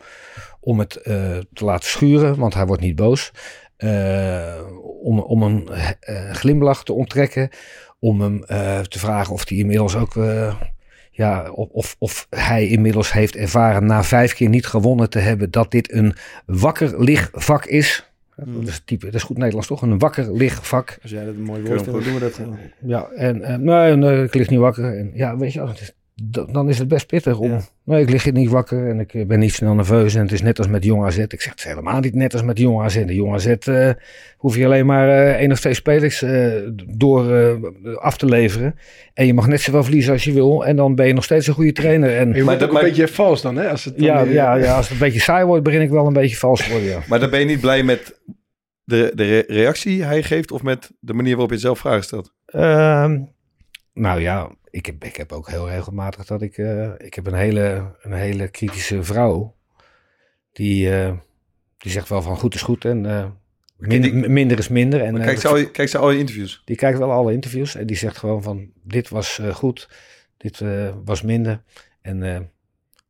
D: om het eh, te laten schuren, want hij wordt niet boos. Eh, om, om een eh, glimlach te onttrekken, om hem eh, te vragen of hij inmiddels ook, eh, ja, of, of, of hij inmiddels heeft ervaren na vijf keer niet gewonnen te hebben dat dit een wakker ligvak is. Dat is, type, dat is goed Nederlands toch? Een wakker ligvak.
A: Als jij dat een mooi woord vindt, dan doen we dat.
D: Ja, en eh, nee, nee, ik lig niet wakker. En, ja, weet je, het is- dan is het best pittig om.
A: Ja.
D: Nee, ik lig hier niet wakker en ik eh, ben niet snel nerveus. En het is net als met Jong AZ. Ik zeg het helemaal niet net als met Jong AZ. De Jong AZ eh, hoef je alleen maar eh één of twee spelers eh, door eh, af te leveren. En je mag net zoveel verliezen als je wil. En dan ben je nog steeds een goede trainer. En
E: Maar je
C: Maar
E: wordt
C: dat-
E: ook een beetje vals dan, hè? Als het dan
D: ja,
E: weer-
D: ja, ja, als het een beetje saai wordt, begin ik wel een beetje vals te worden. Ja.
C: Maar dan ben je niet blij met de, de re- reactie die hij geeft of met de manier waarop je zelf vragen stelt?
D: Ehm, nou ja, ik heb, ik heb ook heel regelmatig dat ik... eh, ik heb een hele, een hele kritische vrouw. Die, eh, die zegt wel van goed is goed en eh, min- minder is minder. En,
C: Maar
D: eh,
C: kijk, ze al je, ze al je interviews?
D: die kijkt wel alle interviews en die zegt gewoon van dit was goed, dit was minder. En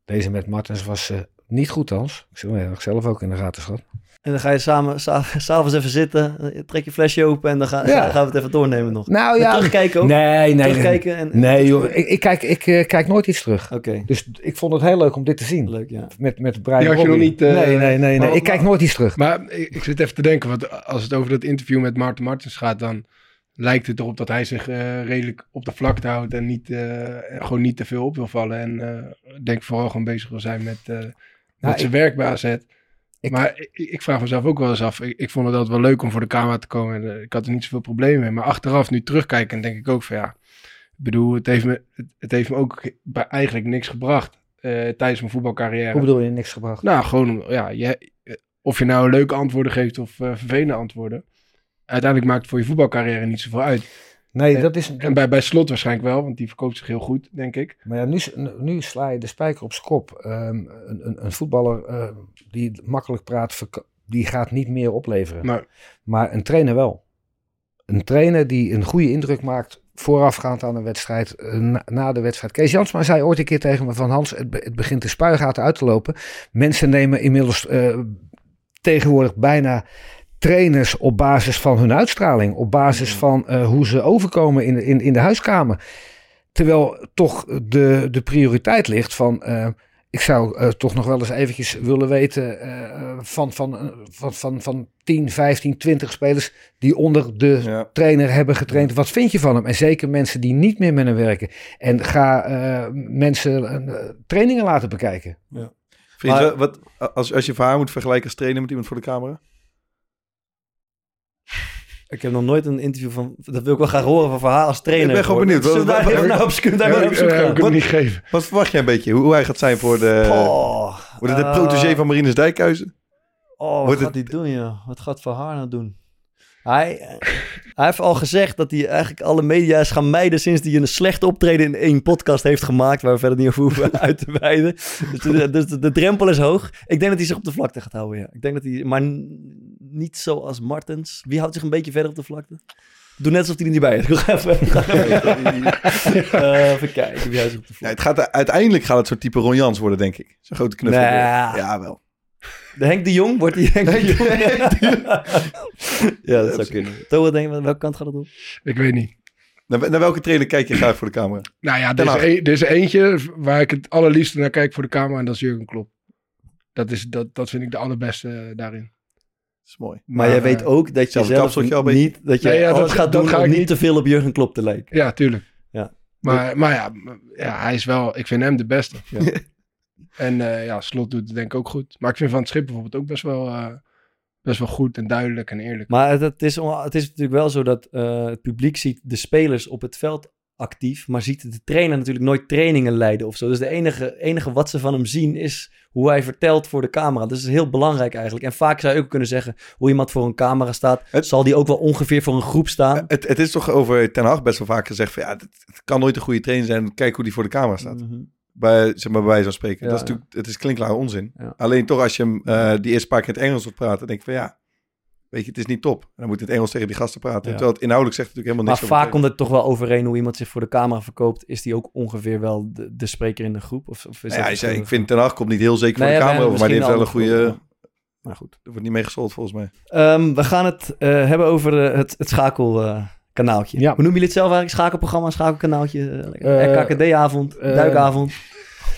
D: deze met Martens was niet goed Hans. Ik zeg, ik zelf ook in de gaten gehad.
A: En dan ga je samen sa- s'avonds even zitten, eh, trek je flesje open en dan ga-
D: Ja.
A: gaan we het even doornemen nog.
D: Nou ja,
A: terugkijken ook?
D: nee, nee,
A: terugkijken en...
D: Nee joh, ik, ik, kijk, ik eh, kijk nooit iets terug.
A: Oké,
D: Dus ik vond het heel leuk om dit te zien.
A: leuk, ja.
D: Met, met Brian
E: Die had je nog niet, eh,
D: nee, nee, nee. nee.
E: maar-
D: ik kijk nooit iets terug.
E: Maar ik, ik zit even te denken, want als het over dat interview met Maarten Martens gaat, dan lijkt het erop dat hij zich eh, redelijk op de vlakte houdt en niet, eh, gewoon niet te veel op wil vallen. En eh, ik denk vooral gewoon bezig wil zijn met, eh, met
D: Nou,
E: zijn werk bij AZ.
D: Ik-
E: maar ik, ik vraag mezelf ook wel eens af. Ik, ik vond het altijd wel leuk om voor de camera te komen. En eh, ik had er niet zoveel problemen mee. Maar achteraf, nu terugkijken, denk ik ook van ja. Ik bedoel, het heeft me, het, het heeft me ook bij eigenlijk niks gebracht eh, tijdens mijn voetbalcarrière.
D: Hoe bedoel je niks gebracht?
E: Nou, gewoon, ja, je, of je nou leuke antwoorden geeft of eh, vervelende antwoorden. Uiteindelijk maakt het voor je voetbalcarrière niet zoveel uit.
D: Nee,
E: Eh,
D: dat is...
E: En bij, bij Slot waarschijnlijk wel, want die verkoopt zich heel goed, denk ik.
D: Maar ja, nu, nu sla je de spijker op zijn kop. Ehm, een, een, een voetballer eh, die makkelijk praat, die gaat niet meer opleveren.
E: Maar
D: Maar een trainer wel. Een trainer die een goede indruk maakt voorafgaand aan een wedstrijd, eh, na, na de wedstrijd. Kees Jansma zei ooit een keer tegen me van Hans, het, be- het begint de spuigaten uit te lopen. Mensen nemen inmiddels eh, tegenwoordig bijna trainers op basis van hun uitstraling, op basis van eh, hoe ze overkomen in, de- in, in de huiskamer. Terwijl toch de, de prioriteit ligt van. eh, ik zou eh, toch nog wel eens eventjes willen weten eh, van, van, van, van, van 10, 15, 20 spelers die onder de
C: Ja.
D: trainer hebben getraind. Wat vind je van hem? En zeker mensen die niet meer met hem werken. En ga eh, mensen eh, trainingen laten bekijken.
C: Vind je
A: Maar-
C: wat, als, als je voor haar moet vergelijken als trainer met iemand voor de camera?
A: Ik heb nog nooit een interview van... Dat wil ik wel graag horen van verhaal als trainer.
C: Ik ben gewoon benieuwd.
A: Zullen we daar
C: Wat-
A: even
C: wat-
A: naar op zoek- daar op gaan?
E: ik kan het niet geven.
C: Wat verwacht jij een beetje? Hoe, hoe hij gaat zijn voor de, wordt het de
A: eh,
C: protégé van Marinus Dijkhuizen?
A: Oh, wat gaat hij doen, joh? Wat gaat Van Haar nou doen? Hij, eh, hij heeft al gezegd dat hij eigenlijk alle media is gaan mijden sinds hij een slecht optreden in één podcast heeft gemaakt, waar we verder niet over hoeven uit te wijden. Dus, de, dus de, de drempel is hoog. Ik denk dat hij zich op de vlakte gaat houden, ja. Ik denk dat hij, maar niet zoals Martens. Wie houdt zich een beetje verder op de vlakte? Doe net alsof hij er niet bij is. Ik ga even, Eh, even kijken wie houdt zich op de
C: Ja, het gaat, uiteindelijk gaat het zo'n type Ron Jans worden, denk ik. Zo'n grote knuffel.
A: Nee.
C: Ja, wel.
A: De Henk de Jong wordt die Henk de Jong. ja, dat zou kunnen. Toa, denk je, welke kant gaat het op?
E: Ik weet niet.
C: Naar, naar welke trainer kijk je graag voor de camera?
E: Nou ja, er is, er is eentje waar ik het allerliefste naar kijk voor de camera en dat is Jurgen Klopp. Dat, is, dat, dat vind ik de allerbeste eh, daarin.
C: Is mooi.
A: Maar, jij weet ook dat je zelf niet, dat je
E: Nee, ja,
A: alles
E: dat-
A: gaat
E: dat
A: doen
E: ga
A: om
E: ik
A: niet te veel op Jurgen Klopp te lijken.
E: Ja, tuurlijk.
A: Ja.
E: Maar, maar ja, ja, hij is wel, ik vind hem de beste.
A: Ja.
E: en eh, ja, Slot doet het denk ik ook goed. Maar ik vind Van het Schip bijvoorbeeld ook best wel, eh, best wel goed en duidelijk en eerlijk.
A: Maar het, het is, het is natuurlijk wel zo dat eh, het publiek ziet de spelers op het veld actief, maar ziet de trainer natuurlijk nooit trainingen leiden of zo. Dus de enige, enige wat ze van hem zien is hoe hij vertelt voor de camera. Dus dat is heel belangrijk eigenlijk. En vaak zou je ook kunnen zeggen, hoe iemand voor een camera staat,
C: Het-
A: zal die ook wel ongeveer voor een groep staan.
C: Het, het is toch over Ten Hag best wel vaak gezegd van ja, het, het kan nooit een goede trainer zijn. Kijk hoe die voor de camera staat.
A: Mhm.
C: Bij, zeg maar, bij wijze van spreken.
A: Ja,
C: dat is natuurlijk, het is klinklare onzin.
A: Ja.
C: Alleen toch als je hem eh, die eerste paar keer in het Engels hoort praten, denk ik van ja, weet je, het is niet top. En dan moet je in het Engels tegen die gasten praten.
A: Ja.
C: Terwijl het inhoudelijk zegt het natuurlijk
A: Maar
C: helemaal niks.
A: vaak komt het toch wel overeen hoe iemand zich voor de camera verkoopt. Is die ook ongeveer wel de, de spreker in de groep? Of, of is
C: Nou
A: dat
C: ja, hij zei,
A: verschillend?
C: ik vind Ten Hag komt niet heel zeker
A: Nee,
C: voor de
A: ja,
C: camera over, maar die heeft wel een goede... Maar goed, er wordt niet mee gesold volgens mij.
A: Ehm, we gaan het eh, hebben over eh, het, het schakelkanaaltje.
D: Ja.
A: Hoe noemen jullie het zelf eigenlijk? Schakelprogramma, schakelkanaaltje?
D: Eh,
A: RKKD-avond,
D: eh,
A: duikavond.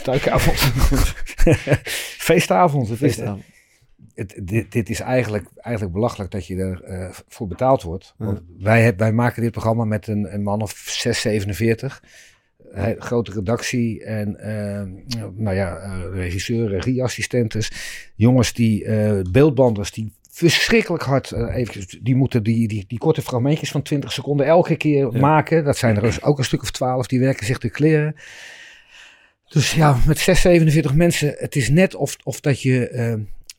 D: Duikavond. Feestavond. Het is,
A: Feestavond.
D: Het, dit, dit is eigenlijk, eigenlijk belachelijk dat je er eh, voor betaald wordt. Want wij, wij maken dit programma met een, een man of 6, 47. Hij- grote redactie en eh, nou ja, eh, regisseur, regieassistentes. Jongens die, beeldbanders die verschrikkelijk hard, eventjes, die moeten die, die, die korte fragmentjes van 20 seconden elke keer
A: Ja.
D: maken. Dat zijn er dus ook een stuk of 12, die werken zich de kleren. Dus ja, met 6, 47 mensen, het is net of, of dat je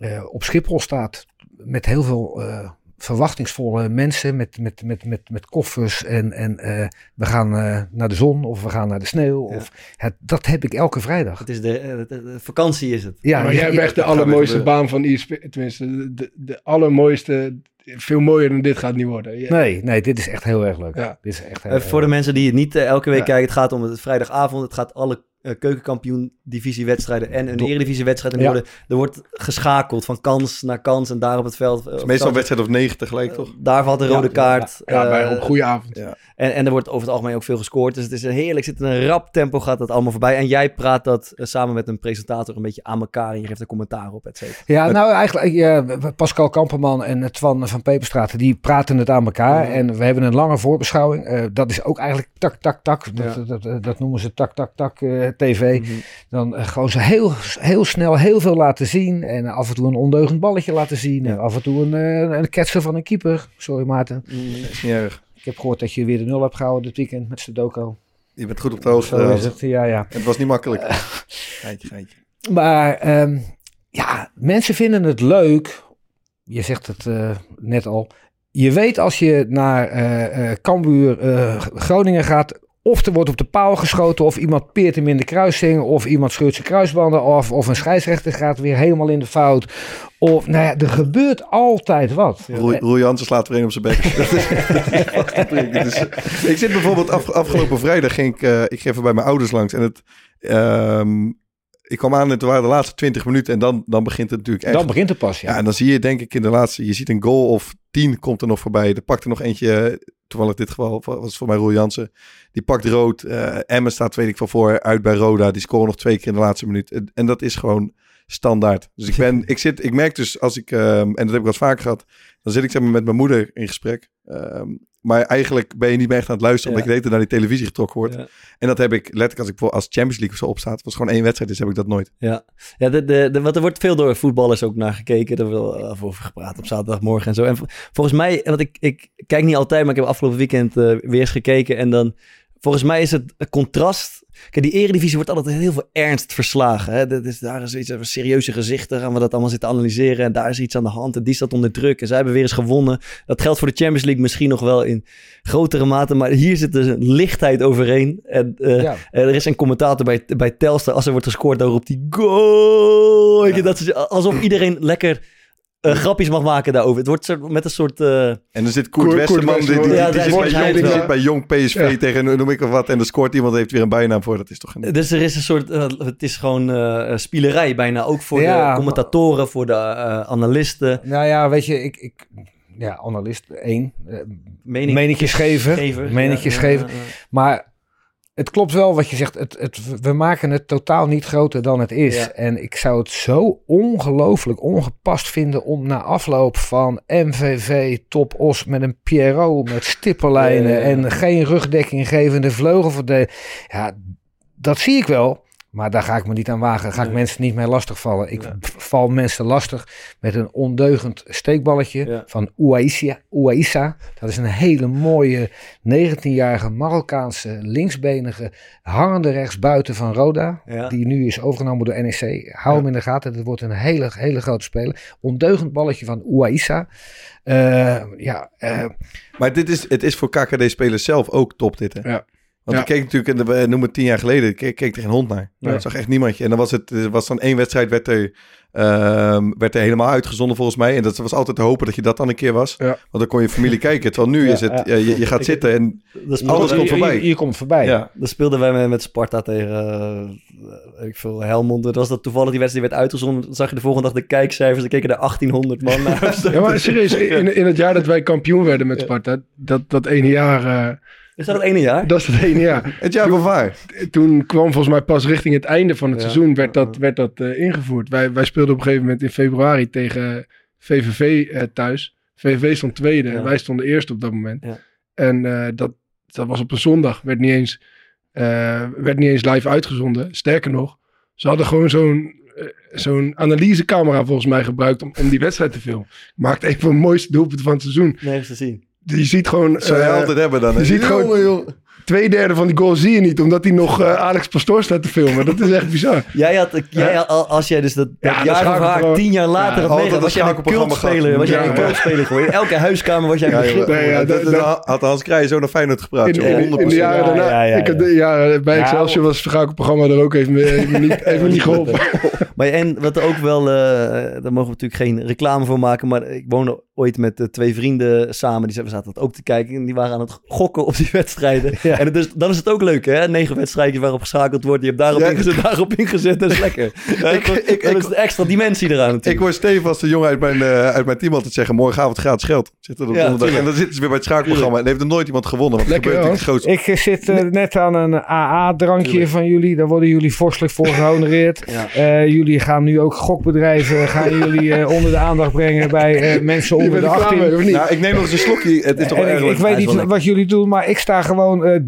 D: eh, op Schiphol staat met heel veel eh, verwachtingsvolle mensen, met, met, met, met, met koffers en, en eh, we gaan eh, naar de zon of we gaan naar de sneeuw.
A: Ja.
D: Of, het, dat heb ik elke vrijdag.
A: Het is de, de- de- de vakantie is het.
D: Ja,
E: maar jij hebt echt de allermooiste baan van ISP. Tenminste, de, de, de allermooiste. Veel mooier dan dit gaat niet worden.
D: Nee, nee, dit is echt heel erg leuk.
E: Ja.
D: Dit is echt heel
A: Eh, voor de mensen die het niet elke week
E: Ja.
A: kijken, het gaat om het vrijdagavond. Het gaat alle eh, keukenkampioen divisiewedstrijden en een eredivisiewedstrijd. En
D: Ja.
A: er, worden, er wordt geschakeld van kans naar kans en daar op het veld. eh,
C: Het is meestal een wedstrijd of negen tegelijk,
A: eh,
C: toch?
A: Daar valt een rode
D: ja,
A: kaart.
E: Ja, bij, op goede avond.
C: ja.
A: En, en er wordt over het algemeen ook veel gescoord. Dus het is een heerlijk. Zit in een rap tempo gaat dat allemaal voorbij. En jij praat dat samen met een presentator een beetje aan elkaar. En je geeft er commentaar op, et cetera.
D: Ja, nou eigenlijk Pascal Kamperman en Twan van Peperstraat, die praten het aan elkaar. En we hebben een lange voorbeschouwing. Eh, dat is ook eigenlijk tak, tak, tak. Dat,
A: Ja.
D: dat, dat, dat noemen ze tak, tak, tak eh, tv.
A: Mhm.
D: Dan eh, gewoon ze heel, heel snel heel veel laten zien. En af en toe een ondeugend balletje laten zien. En af en toe een, eh, een ketsen van een keeper. Sorry Maarten.
C: Erg.
D: Ik heb gehoord dat je weer de nul hebt gehouden dit weekend met Sudoku.
C: Je bent goed op de hoogte.
D: Ja, ja.
C: Het was niet makkelijk. Geintje, geintje.
D: Maar ehm, ja, mensen vinden het leuk. Je zegt het eh, net al. Je weet als je naar eh eh Cambuur eh, Groningen gaat. Of er wordt op de paal geschoten. Of iemand peert hem in de kruising. Of iemand scheurt zijn kruisbanden af. Of een scheidsrechter gaat weer helemaal in de fout. Of nou ja, er gebeurt altijd wat.
C: Roel, Roel Jansen slaat er een op zijn bek. Dus, ik zit bijvoorbeeld af, afgelopen vrijdag ging ik, eh, ik ging even bij mijn ouders langs en het, ehm, ik kwam aan en het waren de laatste 20 minuten en dan, dan begint het natuurlijk echt.
D: Dan begint het pas, ja.
C: Ja, en dan zie je denk ik in de laatste, je ziet een goal of 10 komt er nog voorbij. Er pakt er nog eentje, eh, toevallig dit geval was het voor mij Roel Jansen. Die pakt rood. eh Emmen staat weet ik van voor uit bij Roda. Die scoren nog twee keer in de laatste minuut. En, en dat is gewoon standaard. Dus ik ben, ik zit, ik merk dus als ik, ehm, en dat heb ik wel eens vaak gehad, dan zit ik zeg maar met mijn moeder in gesprek. Ehm, maar eigenlijk ben je niet meer echt aan het luisteren, omdat je hele tijd naar die televisie getrokken wordt. En dat heb ik letterlijk als ik voor als Champions League of zo opstaat, was gewoon één wedstrijd, dus heb ik dat nooit.
A: Ja, ja de, de, de, want er wordt veel door voetballers ook naar gekeken. Er wordt wel over gepraat op zaterdagmorgen en zo. En vo- volgens mij, want ik, ik kijk niet altijd, maar ik heb afgelopen weekend eh, weer eens gekeken. En dan, volgens mij is het contrast. Kijk, die eredivisie wordt altijd heel veel ernst verslagen. Hè? Dat is, daar is iets van serieuze gezichten. Gaan we dat allemaal zitten analyseren. En daar is iets aan de hand. En die staat onder druk. En zij hebben weer eens gewonnen. Dat geldt voor de Champions League misschien nog wel in grotere mate. Maar hier zit dus een lichtheid overheen. En eh,
D: Ja.
A: eh, er is een commentator bij, bij Telstar. Als er wordt gescoord, dan roept hij goal. Je, dat is alsof iedereen lekker eh, grapjes mag maken daarover. Het wordt soort, met een soort... eh,
C: En er zit Koert,
E: Koert-
C: Westerman,
E: Koert
C: die, die,
E: Westerman.
C: die
A: Ja,
C: zit, bij jong, zit bij jong PSV
E: Ja.
C: tegen noem ik of wat. En dan scoort iemand, heeft weer een bijnaam voor. Dat is toch een...
A: dus er is een soort... eh, het is gewoon eh, spielerij bijna. Ook voor
D: Ja,
A: de commentatoren, voor de eh, analisten.
D: Nou ja, weet je, ik... ik ja, analist één.
A: Mening,
D: Meningjes geven. Meningjes
A: Ja,
D: geven.
A: ja, ja.
D: Maar het klopt wel wat je zegt. Het, het, we maken het totaal niet groter dan het is.
A: Ja.
D: En ik zou het zo ongelooflijk ongepast vinden om na afloop van MVV Top Os met een Pierrot met stippenlijnen
A: Ja, ja, ja.
D: en geen rugdekking gevende vleugelverdediger. Ja, dat zie ik wel. Maar daar ga ik me niet aan wagen. Ga ik
A: Nee.
D: mensen niet mee lastigvallen. Ik
A: Ja.
D: val mensen lastig met een ondeugend steekballetje
A: Ja.
D: van Ouaissa. Ouaissa. Dat is een hele mooie 19-jarige Marokkaanse linksbenige hangende rechtsbuiten van Roda.
A: Ja.
D: Die nu is overgenomen door NEC. Hou hem in de gaten. Dat wordt een hele, hele grote speler. Ondeugend balletje van Ouaissa. Eh, ja, eh,
C: Maar dit is, het is voor KKD-spelers zelf ook top dit, hè?
E: Ja.
C: Want
E: Ja.
C: ik keek natuurlijk, en we noemen het tien jaar geleden, ik keek, keek er geen hond naar.
E: Ja.
C: Ik zag echt niemandje. En dan was het, er was dan één wedstrijd, werd er, ehm, werd er helemaal uitgezonden volgens mij. En dat was altijd te hopen dat je dat dan een keer was.
E: Ja.
C: Want dan kon je familie kijken. Terwijl nu
D: Ja,
C: is het, je, je gaat
A: Ik-
C: zitten en
A: Dat is
C: Alles komt voorbij.
D: Je komt voorbij.
C: ja.
A: Dan speelden wij met, met Sparta tegen eh, ik veel, Helmond. Dat was dat toevallig die wedstrijd die werd uitgezonden. Dan zag je de volgende dag de kijkcijfers. Dan keken er 1800 man naar.
E: Ja, maar serieus, in, in het jaar dat wij kampioen werden met Sparta, dat, dat ene jaar, eh,
A: Is dat het ene jaar?
E: dat is het ene jaar.
C: Het jaar van waar.
E: Toen kwam volgens mij pas richting het einde van het
A: Ja.
E: seizoen werd dat, werd dat eh, ingevoerd. Wij, wij speelden op een gegeven moment in februari tegen VVV eh, thuis. VVV stond tweede
A: Ja.
E: en wij stonden eerste op dat moment.
A: Ja.
E: En eh, dat, dat was op een zondag, werd niet, eens, eh, werd niet eens live uitgezonden. Sterker nog, ze hadden gewoon zo'n eh, zo'n analysecamera volgens mij gebruikt om, om die wedstrijd te filmen. Maakt een van de mooiste doelpunten van het seizoen.
A: Nergens te zien.
E: Je ziet gewoon...
C: Zou je
E: eh,
C: altijd hebben dan. hè?
E: je ziet gewoon-
C: Jongen, joh.
E: Twee derde van die goal zie je niet, omdat hij nog eh, Alex Pastoor staat te filmen. Dat is echt bizar.
A: Jij had, jij, als jij dus dat,
E: Ja,
A: dat
E: dat
A: jaar haar tien jaar later
E: Ja,
A: had meegemaakt, was jij een cultspeler. Was jij
E: Ja,
A: een
E: ja.
A: cultspeler geworden. In elke huiskamer was jij een
C: Ja,
A: begrip.
E: ja,
C: dat, had Hans Kraaij zo naar Feyenoord gepraat.
E: In,
C: joh.
E: in, in de
C: 100%.
E: jaren
D: Ja,
E: daarna.
D: ja, ja,
E: ik had
D: ja.
E: de jaren bij
D: Ja,
E: Excelsior was het schakelprogramma er ook even, me niet, geholpen.
A: Maar en wat er ook wel, eh, daar mogen we natuurlijk geen reclame voor maken, maar ik woonde ooit met eh, twee vrienden samen, die zaten we zaten dat ook te kijken en die waren aan het gokken op die wedstrijden.
D: Ja.
A: En is, dan is het ook leuk hè, negen wedstrijdjes waarop geschakeld wordt, je hebt daarop
C: Ja.
A: ingezet, daarop ingezet, dat is lekker. Ja,
C: Ik- ik-
A: dat
C: ik-
A: is de extra dimensie eraan
C: Ik
A: natuurlijk.
C: hoor Steven als de jongen uit mijn, eh, uit mijn team altijd zeggen... morgenavond gratis geld. Zit er op
A: Ja,
C: donderdag.
A: tuurlijk.
C: en dan zitten ze weer bij het schakelprogramma. En heeft er nooit iemand gewonnen. Want
E: Lekker,
C: het gebeurt natuurlijk het grootste.
D: Ik eh, zit net aan een AA-drankje van jullie. Daar worden jullie vorstelijk voor gehonoreerd.
A: Ja.
D: Eh, jullie gaan nu ook gokbedrijven gaan jullie, onder de aandacht brengen bij mensen
F: onder de
E: er klaar
F: 18.
E: mee, of niet?
C: Nou, ik neem nog eens een slokje. Het is toch wel erg
F: ik, weet niet wat jullie doen, maar ik sta gewoon eh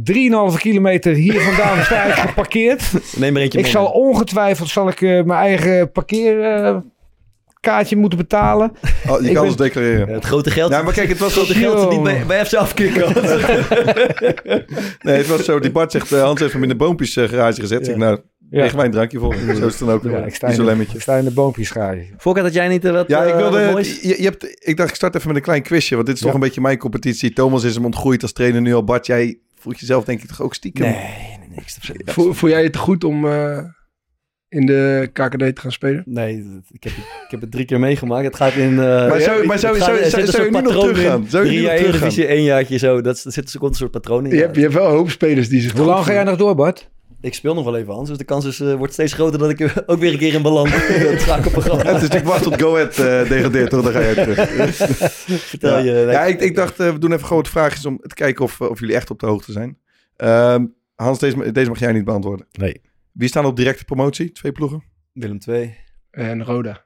F: 3,5 kilometer hier vandaan sta ik geparkeerd.
A: Neem er eentje
F: Ik
A: mee.
F: zal ongetwijfeld zal ik, eh, mijn eigen parkeerkaartje moeten betalen.
C: Oh, je
F: ik
C: kan
F: ben-
C: ons declareren.
A: Ja, het grote geld.
C: Ja, maar kijk, het was
A: het grote geld zit niet bij, bij FC afkicken.
C: Nee, het was zo. Die Bart zegt, eh, Hans heeft hem in de boompjes garage gezet.
A: Ja.
C: Ik, nou,
F: Ja.
C: Leg mij een drankje voor. Zo is het dan ook.
F: Ja,
C: Ja,
F: ik sta in ik sta in de boompjes schaaien.
A: Volker, dat jij niet eh, wat
C: Ja, ik
A: eh,
C: wilde. Je, je hebt, ik dacht, ik start even met een klein quizje. Want dit is toch een beetje mijn competitie. Thomas is hem ontgroeid als trainer nu al. Bart, jij voelt jezelf denk ik toch ook stiekem.
A: Nee, nee, niks.
E: Voel, voel jij het te goed om eh, in de KKD te gaan spelen?
A: Nee, dat- ik heb, ik heb het drie keer meegemaakt. Het gaat in... eh,
C: Maar zou- maar zou-
A: het gaat-
C: zou- je nu nog teruggaan? Zou je
A: Drie
C: nu nog
A: jaar? Eredivisie, één jaartje zo. Dat, er zit, een soort patroon in.
E: Je, hebt, je hebt wel een hoop spelers die zich
F: Hoe lang ga jij nog door, Bart?
A: Ik speel nog wel even, Hans. Dus de kans is, eh, wordt steeds groter dat ik ook weer een keer in beland. schakelprogramma.
C: Het is natuurlijk wacht tot Go Ahead eh, degradeert. toch? Dan ga je terug.
A: Vertel je.
C: Ja, ik, ik dacht, eh, we doen even grote vraagjes om te kijken of, of jullie echt op de hoogte zijn. Ehm, Hans, deze, deze mag jij niet beantwoorden.
F: Nee.
C: Wie staan op directe promotie? Twee ploegen?
A: Willem 2.
E: En Roda.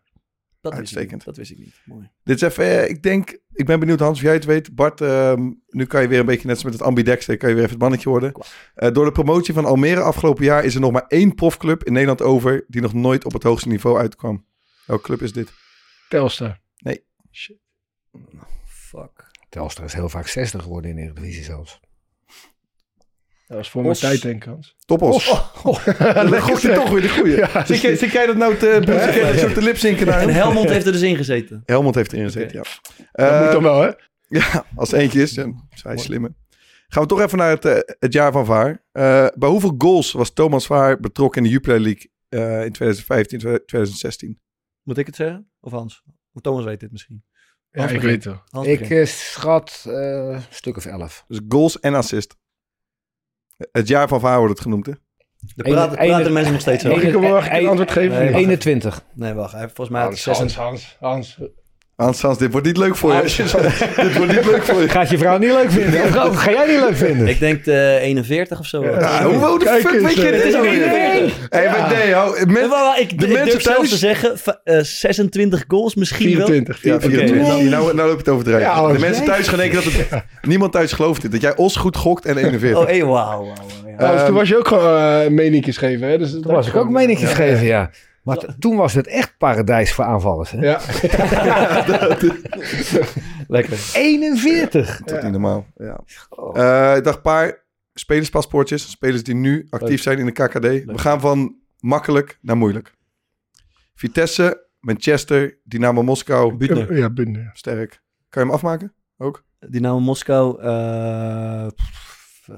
A: Dat wist, ik
C: Uitstekend.
A: niet. dat wist ik niet. Mooi.
C: Dit is even, eh, ik denk, ik ben benieuwd Hans of jij het weet. Bart, ehm, nu kan je weer een beetje net als met het ambidexter, kan je weer even het mannetje worden. Eh, door de promotie van Almere afgelopen jaar is er nog maar één profclub in Nederland over die nog nooit op het hoogste niveau uitkwam. Welke club is dit?
E: Telstar.
A: Fuck.
F: Telstar is heel vaak 60 geworden in de Eredivisie zelfs.
E: Dat was voor mijn tijd, denk ik, Hans.
C: Topos. Dan gooit hij toch weer de goeie.
E: Ja,
C: zit, jij, zit jij dat nou te, zo te lipzinken naar
A: En? Helmond heeft er dus in gezeten.
C: Helmond heeft erin gezeten, ja.
E: Dat
C: Eh,
E: moet dan wel, hè?
C: Ja, als eentje is. Ja, is hij slimme. Gaan we toch even naar het, eh, het jaar van Vaar. Eh, bij hoeveel goals was Thomas Vaar betrokken in de Jupiler League eh, in 2015, 2016?
A: Moet ik het zeggen? Of Hans? Of Thomas weet dit misschien.
E: Ja,
A: Hans
E: ik
A: begint.
E: weet het.
A: Hans
F: Ik
A: begint.
F: eh, schat eh, een stuk of 11.
C: Dus goals en assist. Het jaar van Vaar wordt het genoemd, hè?
A: De praten,
F: Ene-
A: praten mensen nog steeds over.
E: ik mag ik een antwoord geven?
A: Nee, wacht.
F: 21.
A: Nee, wacht. Volgens mij...
E: Hans, Hans, Hans. Hans,
C: dit wordt niet leuk voor je. dit wordt niet leuk voor je.
F: Gaat je vrouw niet leuk vinden? Of ga- ga jij niet leuk vinden?
A: Ik denk de 41 of zo.
C: Ja, hoe hoe de fuck
E: eens,
C: weet je
E: eh,
C: dit?
A: Het is? 41.
C: Hey, maar nee, hou,
A: maar wacht, ik,
C: de
A: ik
C: mensen
A: durf zelfs
C: thuis-
A: te zeggen, va- eh, 26 goals misschien
E: 24.
C: Ja,
E: 24.
C: oké. Nou, nou, nou loop je het overdrijven.
E: Ja,
C: de mensen thuis gaan denken dat het... Niemand thuis gelooft dit. Dat jij Os goed gokt en 41.
A: wel. Oh, hey, wauw. wauw, wauw, ja.
E: Hans,
C: Ehm,
E: toen was je ook gewoon uh, meningjes geven, hè? Dus
F: Toen was ik ook meningjes gegeven, ja. Maar toen was het echt paradijs voor aanvallers. Hè?
E: Ja.
A: Lekker.
F: 41.
C: Dat is niet normaal. Ja. Eh, ik dacht een paar spelerspaspoortjes. Spelers die nu actief
A: Leuk.
C: zijn in de KKD. We gaan van makkelijk naar moeilijk. Vitesse, Manchester, Dynamo Moskou.
A: Butner.
E: Ja, Butner.
C: Sterk. Kan je hem afmaken?
A: Dynamo Moskou. eh pff,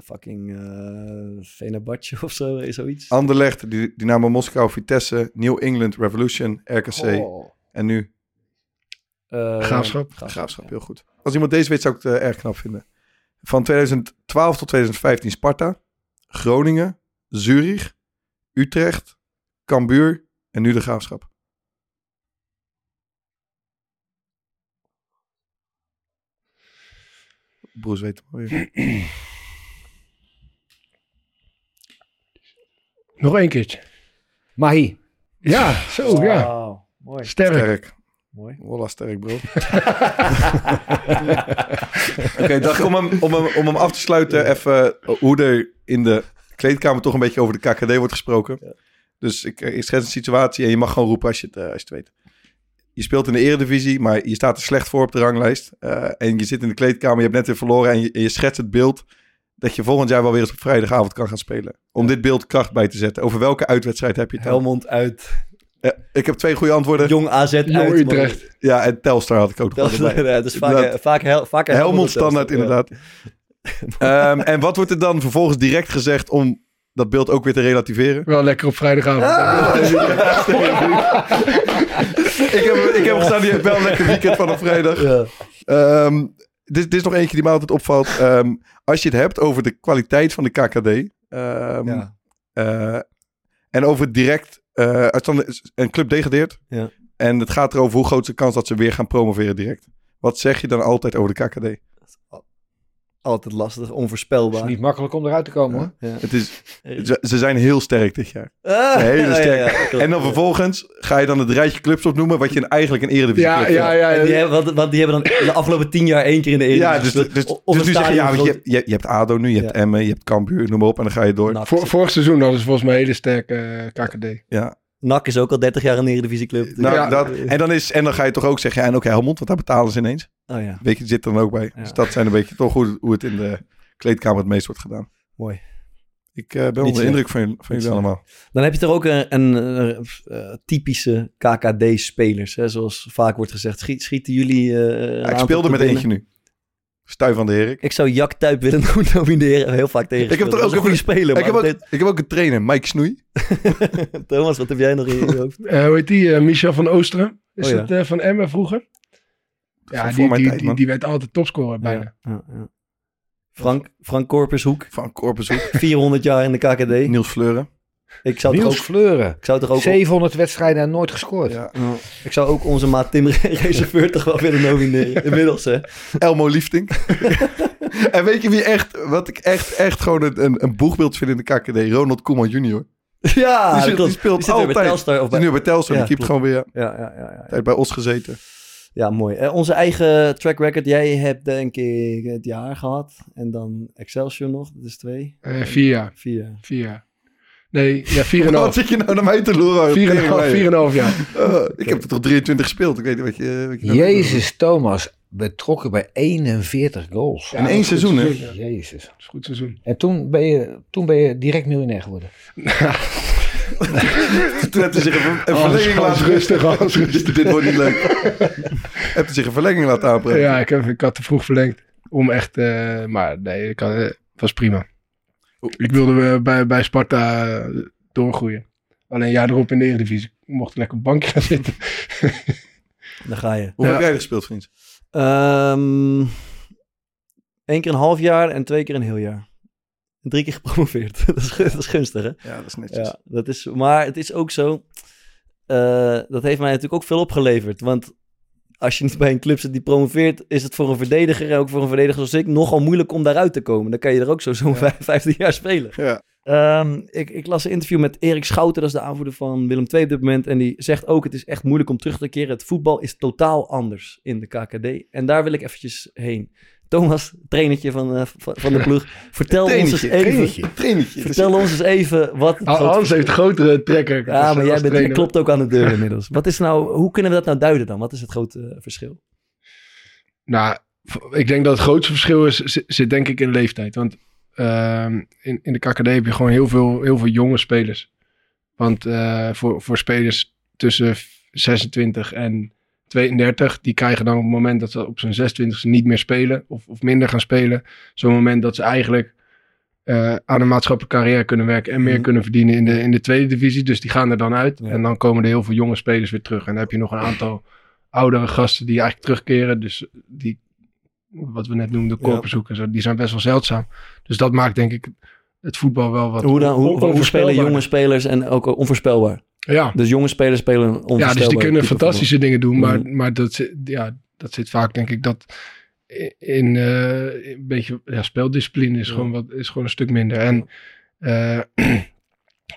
A: fucking uh, Fenerbahce of zo, eh, zoiets.
C: Anderlecht, Dynamo Moskou, Vitesse, New England Revolution, RKC.
A: Oh.
C: En nu
A: Eh,
E: Graafschap.
C: Graafschap. Heel goed. Als iemand deze weet, zou ik het eh, erg knap vinden. Van 2012 tot 2015 Sparta, Groningen, Zurich, Utrecht, Cambuur en nu de Graafschap. Broers weet het wel weer.
E: Nog één keertje.
F: Mahi.
E: Ja, zo, ja.
A: Wauw, mooi.
E: Sterk.
C: Sterk.
A: mooi.
C: Walla sterk, bro. Oké, dacht om hem, om, hem, om hem af te sluiten even hoe er in de kleedkamer toch een beetje over de KKD wordt gesproken. Dus ik, ik schets een situatie en je mag gewoon roepen als je het, eh, als je het weet. Je speelt in de eredivisie, maar je staat er slecht voor op de ranglijst. Eh, en je zit in de kleedkamer, je hebt net weer verloren en je, en je schetst het beeld dat je volgend jaar wel weer eens op vrijdagavond kan gaan spelen. Om dit beeld kracht bij te zetten. Over welke uitwedstrijd heb je het?
A: Helmond uit.
C: Ja, ik heb twee goede antwoorden.
A: Jong AZ
E: Jong
A: uit.
E: Utrecht.
C: Ja, en Telstar had ik ook nog wel
A: ja, dat is vaak,
C: Inderdaad.
A: eh, vaak, hel, vaak een
C: Helmond standaard,
A: ja.
C: inderdaad. Ehm, en wat wordt er dan vervolgens direct gezegd om dat beeld ook weer te relativeren?
E: Wel lekker op vrijdagavond.
C: ik, heb, ik heb gestaan, die heeft wel een lekker weekend van een vrijdag.
A: Ja.
C: Dit, dit is nog eentje die me altijd opvalt. Ehm, als je het hebt over de kwaliteit van de KKD. ehm,
A: Ja.
C: eh, en over direct, eh, als dan een club degradeert.
A: Ja.
C: En het gaat erover hoe groot is de kans dat ze weer gaan promoveren direct. Wat zeg je dan altijd over de KKD?
A: Altijd lastig,
D: Het
A: onvoorspelbaar.
D: is niet makkelijk om eruit te komen hoor.
A: Ja.
C: Het is, ze, zijn heel sterk dit jaar.
A: Ah,
C: hele sterk.
A: ja, ja, klopt.
C: En dan vervolgens ga je dan het rijtje clubs opnoemen... wat je eigenlijk een eredivisie
E: Ja,
C: club
E: ja, ja.
A: En die
E: ja.
A: hebben, want, want die hebben dan de afgelopen tien jaar één keer in de Eredivisie
C: Ja, dus, dus, dus nu zeg je, ja, je, je, je hebt ADO nu, je hebt
A: Ja.
C: Emmen, je hebt Cambuur, noem maar op. En dan ga je door.
E: Vor- vorig seizoen hadden ze volgens mij een hele sterke eh, KKD.
C: Ja.
A: NAC is ook al 30 jaar een Eredivisieclub.
C: Nou,
E: Ja.
C: dat, en, dan is, en dan ga je toch ook zeggen, ja, en ook Helmond, want daar betalen ze ineens.
A: Oh ja,
C: Weet je, zit er dan ook bij.
A: Ja.
C: Dus dat zijn een beetje toch hoe, hoe het in de kleedkamer het meest wordt gedaan.
A: mooi.
C: Ik eh, ben onder de indruk van, jullie- van jullie
A: slecht.
C: allemaal.
A: Dan heb je er ook een, een, eh, typische KKD-spelers, hè, zoals vaak wordt gezegd. Schiet, schieten jullie... eh,
C: Ja, ik speelde met
A: binnen?
C: eentje nu. Stuy van de Herik.
A: Ik zou Jack Tuip willen nomineren, heel vaak tegen.
C: Ik heb er ook
A: een goede speler,
C: Ik heb, ook, ik heb ook een trainer, Mike Snoei.
A: Thomas, wat heb jij nog in je hoofd?
E: Eh, hoe heet die? Eh, Michel van Oosteren. Is
A: Oh, ja.
E: dat eh, van Emmen vroeger? Ja, die, die,
C: tijd,
E: die, werd altijd topscorer bijna.
A: Ja, ja. Frank, Frank Korpershoek,
C: Corpushoek.
A: 400 jaar in de KKD.
C: Niels Fleuren.
A: Ik zou, toch
D: Niels
A: ook,
D: Fleuren.
A: ik zou toch ook...
D: 700 wedstrijden en nooit gescoord.
C: Ja.
A: Ja. Ik zou ook onze maat Tim Reserveur toch wel willen nomineren. Inmiddels, hè?
C: Elmo Liefding. en weet je wie echt, wat ik echt, echt gewoon een, een, een boegbeeld vind in de KKD? Ronald Koeman junior.
A: Ja,
C: Die zit- die speelt
A: zit weer bij
C: altijd.
A: Telstar. Of
C: Die
A: bij...
C: nu bij Telstar.
A: Ja,
C: die keept gewoon weer
A: ja, ja, ja, ja.
C: bij Os gezeten.
A: ja, mooi. Eh, onze eigen track record. Jij hebt denk ik het jaar gehad. En dan Excelsior nog. Dat is twee.
E: Eh, vier jaar.
A: Vier jaar.
E: Vier jaar. Nee, ja, vier en
C: Wat
E: half.
C: zit je nou naar mij te loeren?
E: Vier en half,
C: Tering,
E: vier en half jaar.
C: Ik heb er toch 23 gespeeld. Ik weet niet wat je... Wat je nou
D: Jezus Thomas betrokken bij 41 goals.
C: In één seizoen, hè?
E: Ja, dat
D: Jezus.
E: is een goed seizoen.
D: En toen ben, je, toen ben je direct miljonair geworden.
C: Toen heb hij zich een, een
E: Alles-
C: verlenging
E: alles
C: laten...
E: rustig, alles rustig.
C: Dit wordt niet leuk. heb hij zich een verlenging laten aanbrengen.
E: Ja, ik, heb, ik had te vroeg verlengd. Om echt, eh, maar nee, ik had, het was prima. Ik wilde eh, bij, bij Sparta eh, doorgroeien. Alleen een jaar erop in de Eredivisie. Ik mocht lekker op bankje gaan zitten.
A: Daar ga je.
C: Hoe
E: Ja.
C: heb jij er gespeeld, vriend?
A: Ehm Eén keer een half jaar en twee keer een heel jaar. Drie keer gepromoveerd. dat, is, dat is gunstig, hè?
C: Ja, dat is netjes.
A: Ja, dat is, maar het is ook zo. eh, dat heeft mij natuurlijk ook veel opgeleverd. Want als je niet bij een club zit die promoveert, is het voor een verdediger, en ook voor een verdediger zoals ik, nogal moeilijk om daaruit te komen. Dan kan je er ook zo zo'n vijf- 15 jaar spelen.
C: Ja.
A: Ehm, ik, ik las een interview met Erik Schouten, dat is de aanvoerder van Willem II op dit moment. En die zegt ook, het is echt moeilijk om terug te keren. Het voetbal is totaal anders in de KKD. En daar wil ik eventjes heen. Thomas, trainertje van, eh, van, de ploeg, vertel ons eens
C: Trainertje,
A: even...
C: trainertje, trainertje.
A: Vertel ons eens even wat...
E: Hans heeft grotere trekker.
A: ja, maar jij bent,
E: trainer.
A: klopt ook aan de deur inmiddels. Wat is nou, hoe kunnen we dat nou duiden dan? Wat is het grote eh, verschil?
E: Nou, ik denk dat het grootste verschil is, zit, zit denk ik in leeftijd. Want ehm, in, in de KKD heb je gewoon heel veel, heel veel jonge spelers. Want eh, voor, voor spelers tussen 26 en 32, die krijgen dan op het moment dat ze op zijn 26e niet meer spelen of, of minder gaan spelen, zo'n moment dat ze eigenlijk eh, aan een maatschappelijke carrière kunnen werken en meer
A: Mhm.
E: kunnen verdienen in de, in de tweede divisie. Dus die gaan er dan uit.
A: Ja.
E: En dan komen er heel veel jonge spelers weer terug. En dan heb je nog een aantal oudere gasten die eigenlijk terugkeren. Dus die, wat we net noemden,
A: Ja.
E: korpershoek en zo, die zijn best wel zeldzaam. Dus dat maakt denk ik het voetbal wel wat
A: Hoe, dan, hoe, hoe spelen jonge spelers en ook onvoorspelbaar?
E: Ja.
A: Dus jonge spelers spelen
E: ja, dus die kunnen fantastische dingen doen, maar,
A: Mhm.
E: maar dat, zit- ja, dat zit vaak denk ik dat in, eh, een beetje ja, speeldiscipline is,
A: Ja.
E: gewoon wat, is gewoon een stuk minder. En eh,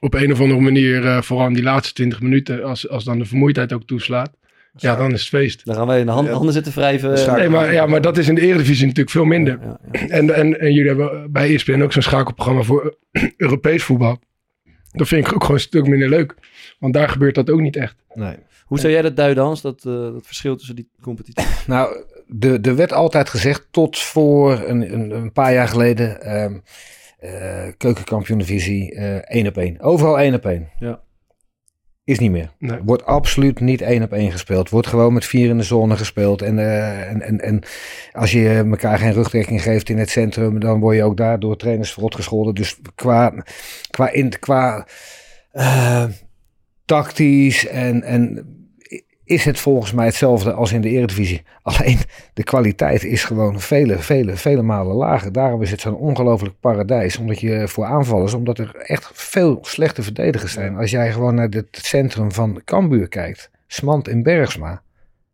E: op een of andere manier, eh, vooral in die laatste 20 minuten, als, als dan de vermoeidheid ook toeslaat, ja, dan is het feest.
A: Dan gaan wij in de hand,
C: Ja.
A: handen zitten wrijven.
E: Nee, maar, ja, maar dat is in de Eredivisie natuurlijk veel minder.
A: Ja, ja.
E: En, en, en jullie hebben bij ESPN ook zo'n schakelprogramma voor Europees voetbal. Dat vind ik ook gewoon een stuk minder leuk. Want daar gebeurt dat ook niet echt.
D: Nee.
A: Hoe zou jij dat duiden, Hans? Dat, eh, dat verschil tussen die competities?
D: Nou, de, er werd altijd gezegd, tot voor een, een, een paar jaar geleden, ehm eh keukenkampioen-divisie, eh, één op één. Overal één op één.
A: Ja.
D: Is niet meer.
E: Nee.
D: Wordt absoluut niet één op één gespeeld. Wordt gewoon met vier in de zone gespeeld. En, eh, en, en, en als je elkaar geen rugdekking geeft in het centrum, dan word je ook daar door trainers verrot gescholden. Dus qua, qua, in, qua eh, tactisch en, en is het volgens mij hetzelfde als in de Eredivisie. Alleen de kwaliteit is gewoon vele, vele, vele malen lager. Daarom is het zo'n ongelooflijk paradijs. Omdat je voor aanvallers, omdat er echt veel slechte verdedigers zijn. Als jij gewoon naar het centrum van Cambuur kijkt. Smant en Bergsma.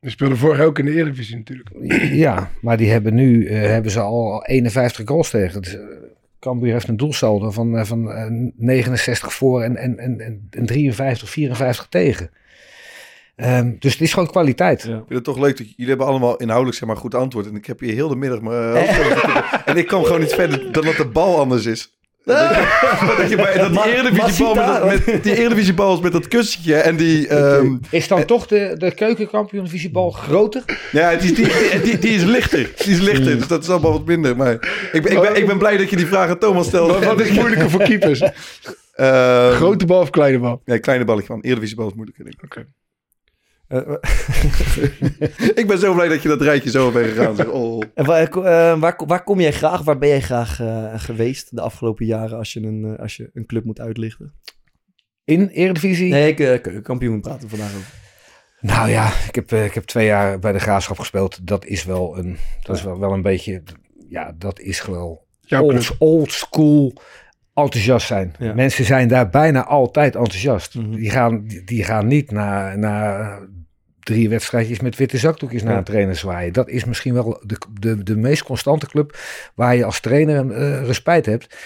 E: Die speelde vorig ook in de Eredivisie natuurlijk.
D: Ja, maar die hebben nu eh, hebben ze al 51 goals tegen. Dus, eh, Cambuur heeft een doelsaldo van, eh, van eh, 69 voor en, en, en- en 53, 54 tegen. Ehm, dus het is gewoon kwaliteit.
C: Ik vind het toch leuk dat jullie hebben allemaal inhoudelijk zeg maar goed antwoord. En ik heb hier heel de middag mijn hoofd over zitten. En ik kwam gewoon niet verder dan dat de bal anders is. Dat, je- bij, dat die Eredivisiebal met, met die Eredivisiebal is met dat kussentje en die... ehm,
D: Is dan toch de, de keukenkampioen-divisiebal groter?
C: ja, die, die, die, die, die is lichter. Die is lichter, dus dat is allemaal wat minder. Maar ik ben, ik ben, ik ben blij dat je die vraag aan Thomas stelde.
E: Wat, wat is moeilijker voor keepers?
C: Ehm,
E: Grote bal of kleine bal?
C: Nee, kleine balletje van. Eredivisiebal is moeilijker, denk ik.
E: Oké.
A: Eh,
C: Ik ben zo blij dat je dat rijtje zo bent gegaan. Zeg, oh.
A: En waar, eh, waar, waar kom jij graag, waar ben jij graag eh, geweest de afgelopen jaren als je een, als je een club moet uitlichten?
D: In Eredivisie?
A: Nee, ik, kampioen praten we vandaag over.
D: Nou ja, ik heb, ik heb twee jaar bij de Graafschap gespeeld. Dat is wel een, dat is wel, wel een beetje... Ja, dat is
E: club.
D: old, old school enthousiast zijn.
A: Ja.
D: Mensen zijn daar bijna altijd enthousiast.
A: Mhm.
D: die, gaan, die, die gaan niet na, na drie wedstrijdjes met witte zakdoekjes naar een trainer zwaaien. Dat is misschien wel de, de, de meest constante club waar je als trainer eh respect hebt.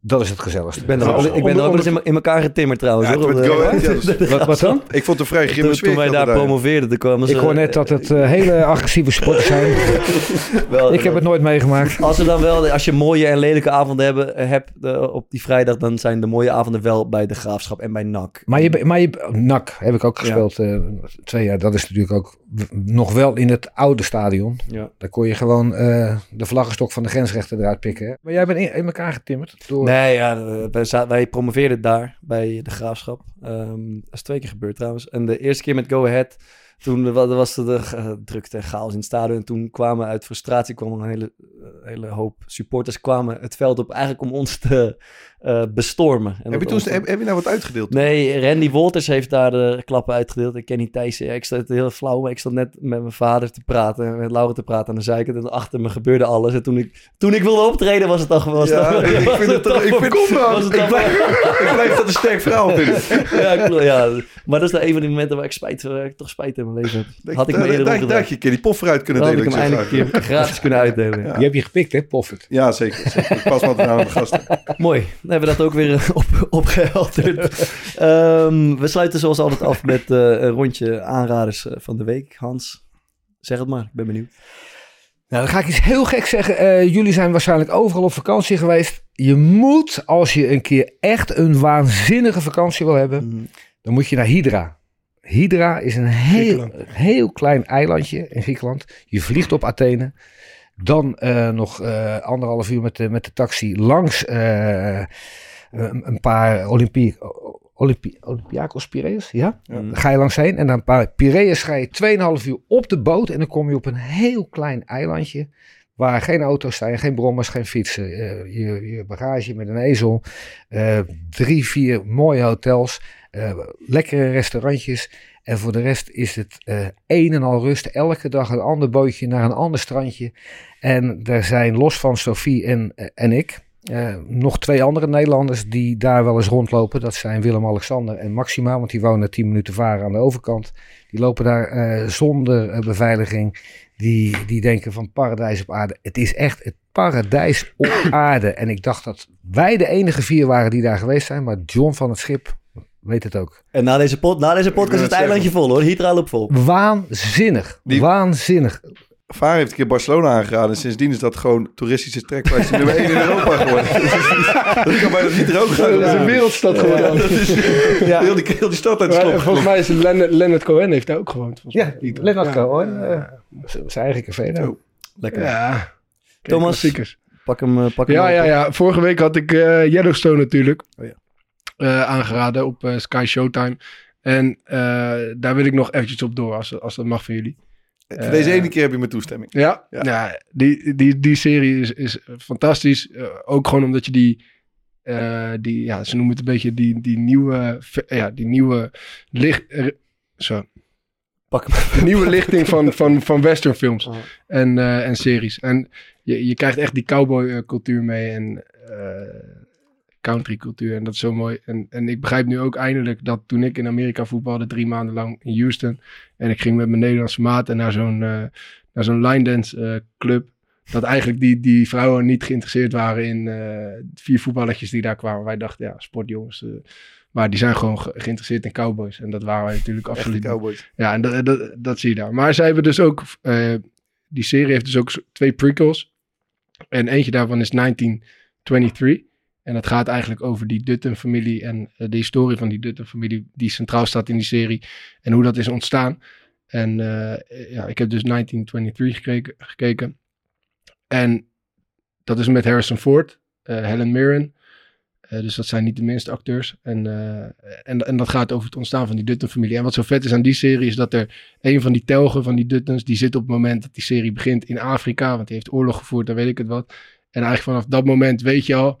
D: Dat is het gezelligste.
A: Ik ben er ook, ik ben er ook wel eens in, in elkaar getimmerd trouwens.
C: Ja,
A: hoor,
C: met
A: op de-
C: Go Ahead, ja,
D: wat, wat dan?
C: Ik vond het een vrij grimme
A: Toen,
C: sfeer.
A: toen wij daar promoveerden, toen kwamen ze...
D: Ik hoor net dat het eh, hele agressieve sporten zijn.
A: wel,
D: Ik heb het nooit meegemaakt.
A: Als, er dan wel, als je mooie en lelijke avonden hebben, eh, hebt eh, op die vrijdag, dan zijn de mooie avonden wel bij de Graafschap en bij NAC.
D: Maar je, maar je, NAC heb ik ook gespeeld eh, twee jaar. Dat is natuurlijk ook nog wel in het oude stadion.
A: Ja.
D: Daar kon je gewoon eh, de vlaggenstok van de grensrechter eruit pikken. Hè? Maar jij bent in, in elkaar getimmerd door...
A: Nee, ja, wij, wij promoveerden daar bij de Graafschap. Ehm, dat is twee keer gebeurd trouwens. En de eerste keer met Go Ahead, toen wa- was er de drukte en chaos in het stadion. En toen kwamen uit frustratie kwamen een hele, eh, hele hoop supporters kwamen het veld op eigenlijk om ons te eh, bestormen. En
C: Heb je, toen, heb, heb je nou wat uitgedeeld?
A: Nee, Randy Wolters heeft daar de klappen uitgedeeld. Ik ken niet Thijs. Ja, ik stond heel flauw, maar ik stond net met mijn vader te praten. en Met Laura te praten aan de zijkant. En achter me gebeurde alles. En toen ik, toen ik wilde optreden, was het al gewoon...
C: Ja, ik vind het toch... Ik vind,
A: was het
C: ik
A: dan-
C: blijf, ik blijf dat een sterk verhaal vinden.
A: ja, klopt, ja, maar dat is nou een van die momenten waar ik spijt, waar ik toch spijt in mijn leven heb. Had ik me eerder
C: Daar
A: opgedragen.
C: had je een keer die pof eruit kunnen
A: Dan had
C: delen.
A: ik hem
C: ik
A: eindelijk een keer gratis kunnen uitdelen.
D: Die heb je gepikt, hè, Poffert?
C: Ja, zeker. zeker. Ik pas maar aan mijn gasten.
A: Mooi, dan hebben we dat ook weer eh, op, opgehelderd. Ehm, we sluiten zoals altijd af met eh, een rondje aanraders eh, van de week. Hans, zeg het maar, ik ben benieuwd.
D: Nou, dan ga ik iets heel gek zeggen. Jullie zijn waarschijnlijk overal op vakantie geweest. Je moet, als je een keer echt een waanzinnige vakantie wil hebben, dan moet je naar Hydra. Hydra is een heel, heel klein eilandje in Griekenland. Je vliegt op Athene. Dan eh, nog eh, anderhalf uur met de, met de taxi langs eh, een paar Olympie, Olympiakos Piraeus. Ja? Ga je langs heen en dan een paar Piraeus ga je 2,5 uur op de boot. En dan kom je op een heel klein eilandje. Waar geen auto's zijn, geen brommers, geen fietsen. Je, je bagage met een ezel. drie, vier mooie hotels. lekkere restaurantjes. En voor de rest is het eh een en al rust. Elke dag een ander bootje naar een ander strandje. En er zijn los van Sophie en, eh, en ik. eh, nog twee andere Nederlanders die daar wel eens rondlopen. Dat zijn Willem-Alexander en Maxima. Want die wonen 10 minuten varen aan de overkant. Die lopen daar zonder beveiliging. Die, die denken van paradijs op aarde. Het is echt het paradijs op aarde. En ik dacht dat wij de enige vier waren die daar geweest zijn. Maar John van het schip weet het ook.
A: En na deze, pod, na deze podcast is het
C: het
A: eilandje vol hoor. Hydra loopt vol.
D: Waanzinnig.
C: Die-
D: Waanzinnig.
C: Vaar heeft een keer Barcelona aangeraden. En sindsdien is dat gewoon toeristische trekpleister nummer 1 in Europa geworden. dat kan bijna niet er ook gaan.
E: Dat is een wereldstad geworden.
C: dat is heel, die, heel die stad uit de slop.
E: volgens mij is Leonard, Leonard Cohen heeft daar ook gewoond.
D: Ja,
E: Ja.
D: Cohen. eh, zijn eigen café daar.
C: Oh.
A: Lekker.
E: Ja.
A: Thomas. Pak hem, eh, pak hem
E: Ja, ja, ja. Vorige week had ik eh, Yellowstone natuurlijk
C: Oh ja.
E: Eh, aangeraden op eh, Sky Showtime. En eh, daar wil ik nog eventjes op door, als, als dat mag van jullie.
C: Voor deze ene keer heb je mijn toestemming.
E: Ja,
C: Ja.
E: ja. die, die, die serie is, is fantastisch. Ook gewoon omdat je die, die, ja, ze noemen het een beetje die, die nieuwe, ja, die nieuwe licht, zo,
A: Pak
E: de nieuwe lichting van, van, van westernfilms
A: Oh.
E: en, en series. En je, je krijgt echt die cowboy cultuur mee en countrycultuur. En dat is zo mooi. En, en ik begrijp nu ook eindelijk dat toen ik in Amerika voetbalde, drie maanden lang in Houston. En ik ging met mijn Nederlandse maten naar zo'n eh, naar zo'n line dance eh, club. Dat eigenlijk die, die vrouwen niet geïnteresseerd waren in eh, vier voetballetjes die daar kwamen. Wij dachten, ja, sportjongens. maar die zijn gewoon ge- geïnteresseerd in cowboys. En dat waren wij natuurlijk absoluut.
C: Cowboys.
E: Ja, en dat, dat, dat zie je daar. Maar zij hebben dus ook, die serie heeft dus ook twee prequels. En eentje daarvan is 1923. En dat gaat eigenlijk over die Dutton-familie en eh, de historie van die Dutton-familie die centraal staat in die serie. En hoe dat is ontstaan. En eh, ja, ik heb dus 1923 gekeken. gekeken. En dat is met Harrison Ford, eh, Helen Mirren. Dus dat zijn niet de minste acteurs. En, en, en dat gaat over het ontstaan van die Dutton-familie. En wat zo vet is aan die serie is dat er een van die telgen van die Duttons, die zit op het moment dat die serie begint in Afrika, want die heeft oorlog gevoerd, dan weet ik het wat. En eigenlijk vanaf dat moment weet je al,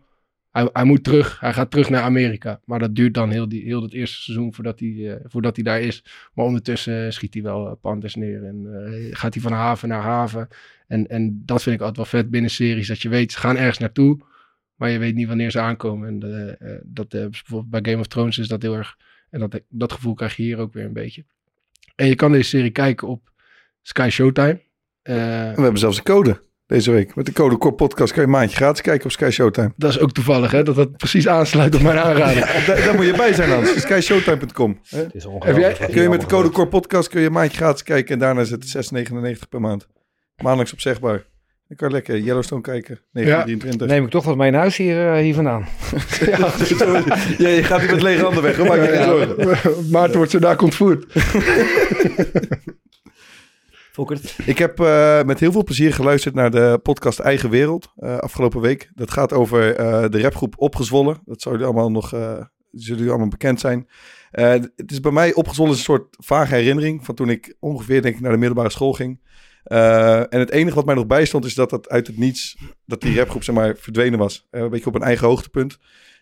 E: hij, moet terug, hij gaat terug naar Amerika. Maar dat duurt dan heel, heel het eerste seizoen voordat hij, eh, voordat hij daar is. Maar ondertussen eh, schiet hij wel eh, panthers neer en gaat hij van haven naar haven. En, en dat vind ik altijd wel vet binnen series, dat je weet, ze gaan ergens naartoe, maar je weet niet wanneer ze aankomen. En dat bijvoorbeeld bij Game of Thrones is dat heel erg, en dat, dat gevoel krijg je hier ook weer een beetje. En je kan deze serie kijken op Sky Showtime.
C: We hebben zelfs een code deze week. Met de code Core Podcast kan je een maandje gratis kijken op Sky Showtime.
E: dat is ook toevallig, hè, dat dat precies aansluit op mijn aanrader.
C: Daar, daar moet je bij zijn, Hans. Skyshowtime.com. hè?
D: Het is
E: Heb
D: ongelooflijk. hier
C: Kun je met de code Core Podcast kun je een maandje gratis kijken. En daarna is het 6,99 per maand. Maandelijks opzegbaar. Dan kan je lekker Yellowstone kijken. 1923.
D: Neem ik toch wat mee naar huis hier, eh, hier vandaan.
C: Ja, je gaat niet met lege handen weg. hoor. Maak je geen zorgen.
E: Maarten wordt zo daar ontvoerd.
C: Ik heb eh, met heel veel plezier geluisterd naar de podcast Eigen Wereld eh, afgelopen week. Dat gaat over eh, de rapgroep Opgezwollen. Dat zou jullie allemaal nog zullen jullie allemaal bekend zijn. Het is bij mij Opgezwollen een soort vage herinnering van toen ik ongeveer denk ik naar de middelbare school ging. En het enige wat mij nog bijstond is dat dat uit het niets, dat die rapgroep zeg maar verdwenen was. Een beetje op een eigen hoogtepunt.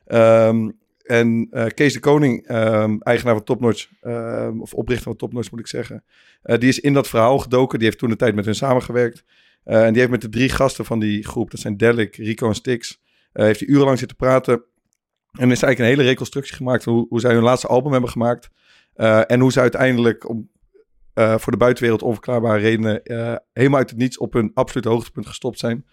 C: Ehm, en eh, Kees de Koning, ehm, eigenaar van Topnotch, ehm, of oprichter van Topnotch moet ik zeggen. Eh, die is in dat verhaal gedoken. Die heeft toen de tijd met hun samengewerkt. Eh, en die heeft met de drie gasten van die groep, dat zijn Delic, Rico en Stix, heeft hij urenlang zitten praten. En is eigenlijk een hele reconstructie gemaakt van hoe, hoe zij hun laatste album hebben gemaakt. En hoe ze uiteindelijk om, voor de buitenwereld onverklaarbare redenen helemaal uit het niets op hun absolute hoogtepunt gestopt zijn.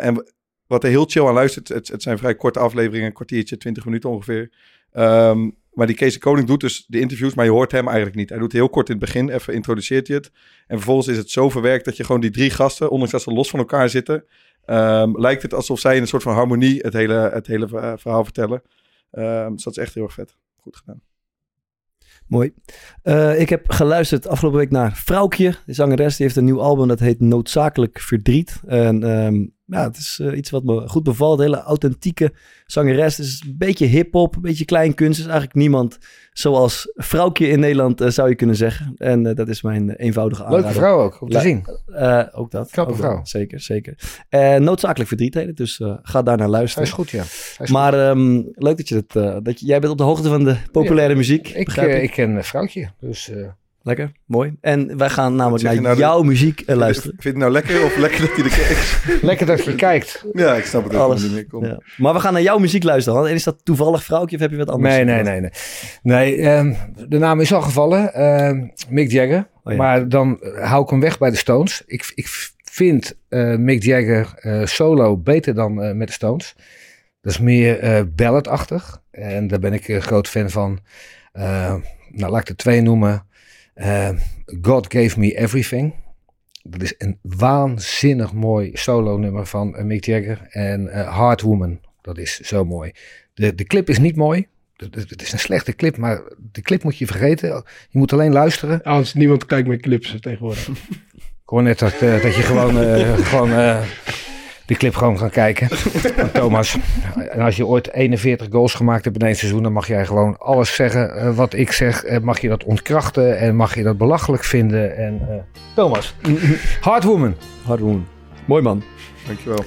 C: En wat er heel chill aan luistert, het, het zijn vrij korte afleveringen, een kwartiertje, twintig minuten ongeveer. Ehm, maar die Kees de Koning doet dus de interviews, maar je hoort hem eigenlijk niet. Hij doet heel kort in het begin, even introduceert hij het. En vervolgens is het zo verwerkt dat je gewoon die drie gasten, ondanks dat ze los van elkaar zitten, ehm, lijkt het alsof zij in een soort van harmonie het hele, het hele verha- verhaal vertellen. Ehm, dus dat is echt heel erg vet. Goed gedaan.
A: Mooi. Eh, ik heb geluisterd afgelopen week naar Vrouwkje. De zangeres die heeft een nieuw album dat heet Noodzakelijk Verdriet. En ja, het is eh, iets wat me goed bevalt. Hele authentieke zangeres. Het is een beetje hip-hop, een beetje kleinkunst. Het is eigenlijk niemand zoals Vrouwkje in Nederland, eh, zou je kunnen zeggen. En eh, dat is mijn eenvoudige aanrader.
D: Leuke vrouw ook, om te
A: La-
D: zien.
A: Ook dat.
D: Knappe
A: ook dat.
D: vrouw.
A: Zeker, zeker. En noodzakelijk verdriet heet het, dus ga daar naar luisteren.
D: is goed, ja. Is
A: Maar ehm, leuk dat je dat je, jij bent op de hoogte van de populaire muziek.
D: ik,
A: ik.
D: ik ken vrouwtje, dus...
A: Lekker, mooi. En wij gaan namelijk
C: je
A: naar
C: nou
A: jouw muziek eh, luisteren.
C: Vind je het nou lekker of lekker dat hij er kijkt?
D: lekker dat je kijkt.
C: Ja, ik snap het ook
A: Alles.
C: niet meer. Kom.
A: Ja. Maar we gaan naar jouw muziek luisteren. Want is dat toevallig vrouwtje of heb je wat anders?
D: Nee, nee, nee. Nee, nee ehm, de naam is al gevallen. ehm, Mick Jagger.
A: Oh ja.
D: Maar dan eh, hou ik hem weg bij de Stones. Ik, ik vind eh, Mick Jagger eh, solo beter dan eh, met de Stones. Dat is meer eh balladachtig. En daar ben ik een groot fan van. Eh, nou, laat ik er twee noemen. Eh, God Gave Me Everything. Dat is een waanzinnig mooi solo nummer van eh, Mick Jagger. En eh Hard Woman. Dat is zo mooi. De, de clip is niet mooi. Het- is een slechte clip, maar de clip moet je vergeten. Je moet alleen luisteren.
E: Anders niemand kijkt meer clips tegenwoordig.
D: Ik hoor net dat, eh, dat je gewoon, eh, gewoon eh, de clip gewoon gaan kijken. Thomas. En als je ooit 41 goals gemaakt hebt in één seizoen, dan mag jij gewoon alles zeggen eh, wat ik zeg. En mag je dat ontkrachten en mag je dat belachelijk vinden. En, eh, Thomas. Hard Woman.
A: Hard woman. Mooi man.
C: Dankjewel.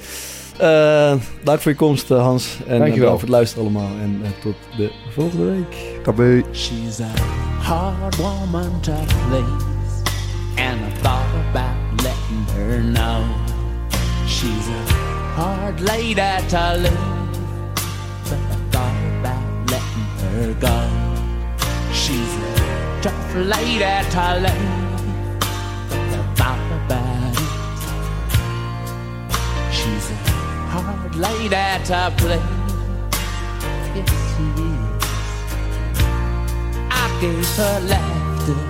A: Eh, dank voor je komst eh, Hans. En eh,
D: Dankjewel.
A: bedankt voor het luisteren allemaal. En eh, tot de volgende week.
C: Tabé.
I: She's a hard woman to please, and I thought about letting her know. She's a hard lady to lose, but her gone. She's a tough lady to lay, but the thought about it. She's a hard lady to play. Yes, she is. I gave her laughter.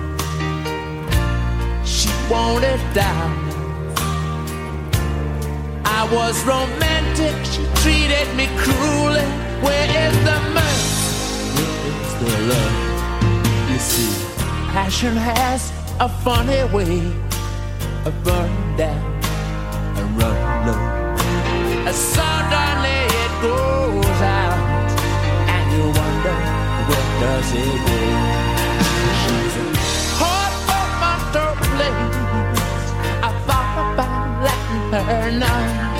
I: She wanted diamonds. I was romantic, she treated me cruelly. Where is the mercy? Where is the love? You see, passion has a funny way of burning down and running low. Suddenly it goes out, and you wonder where does it go? She's a hard for my place. I thought about letting her know.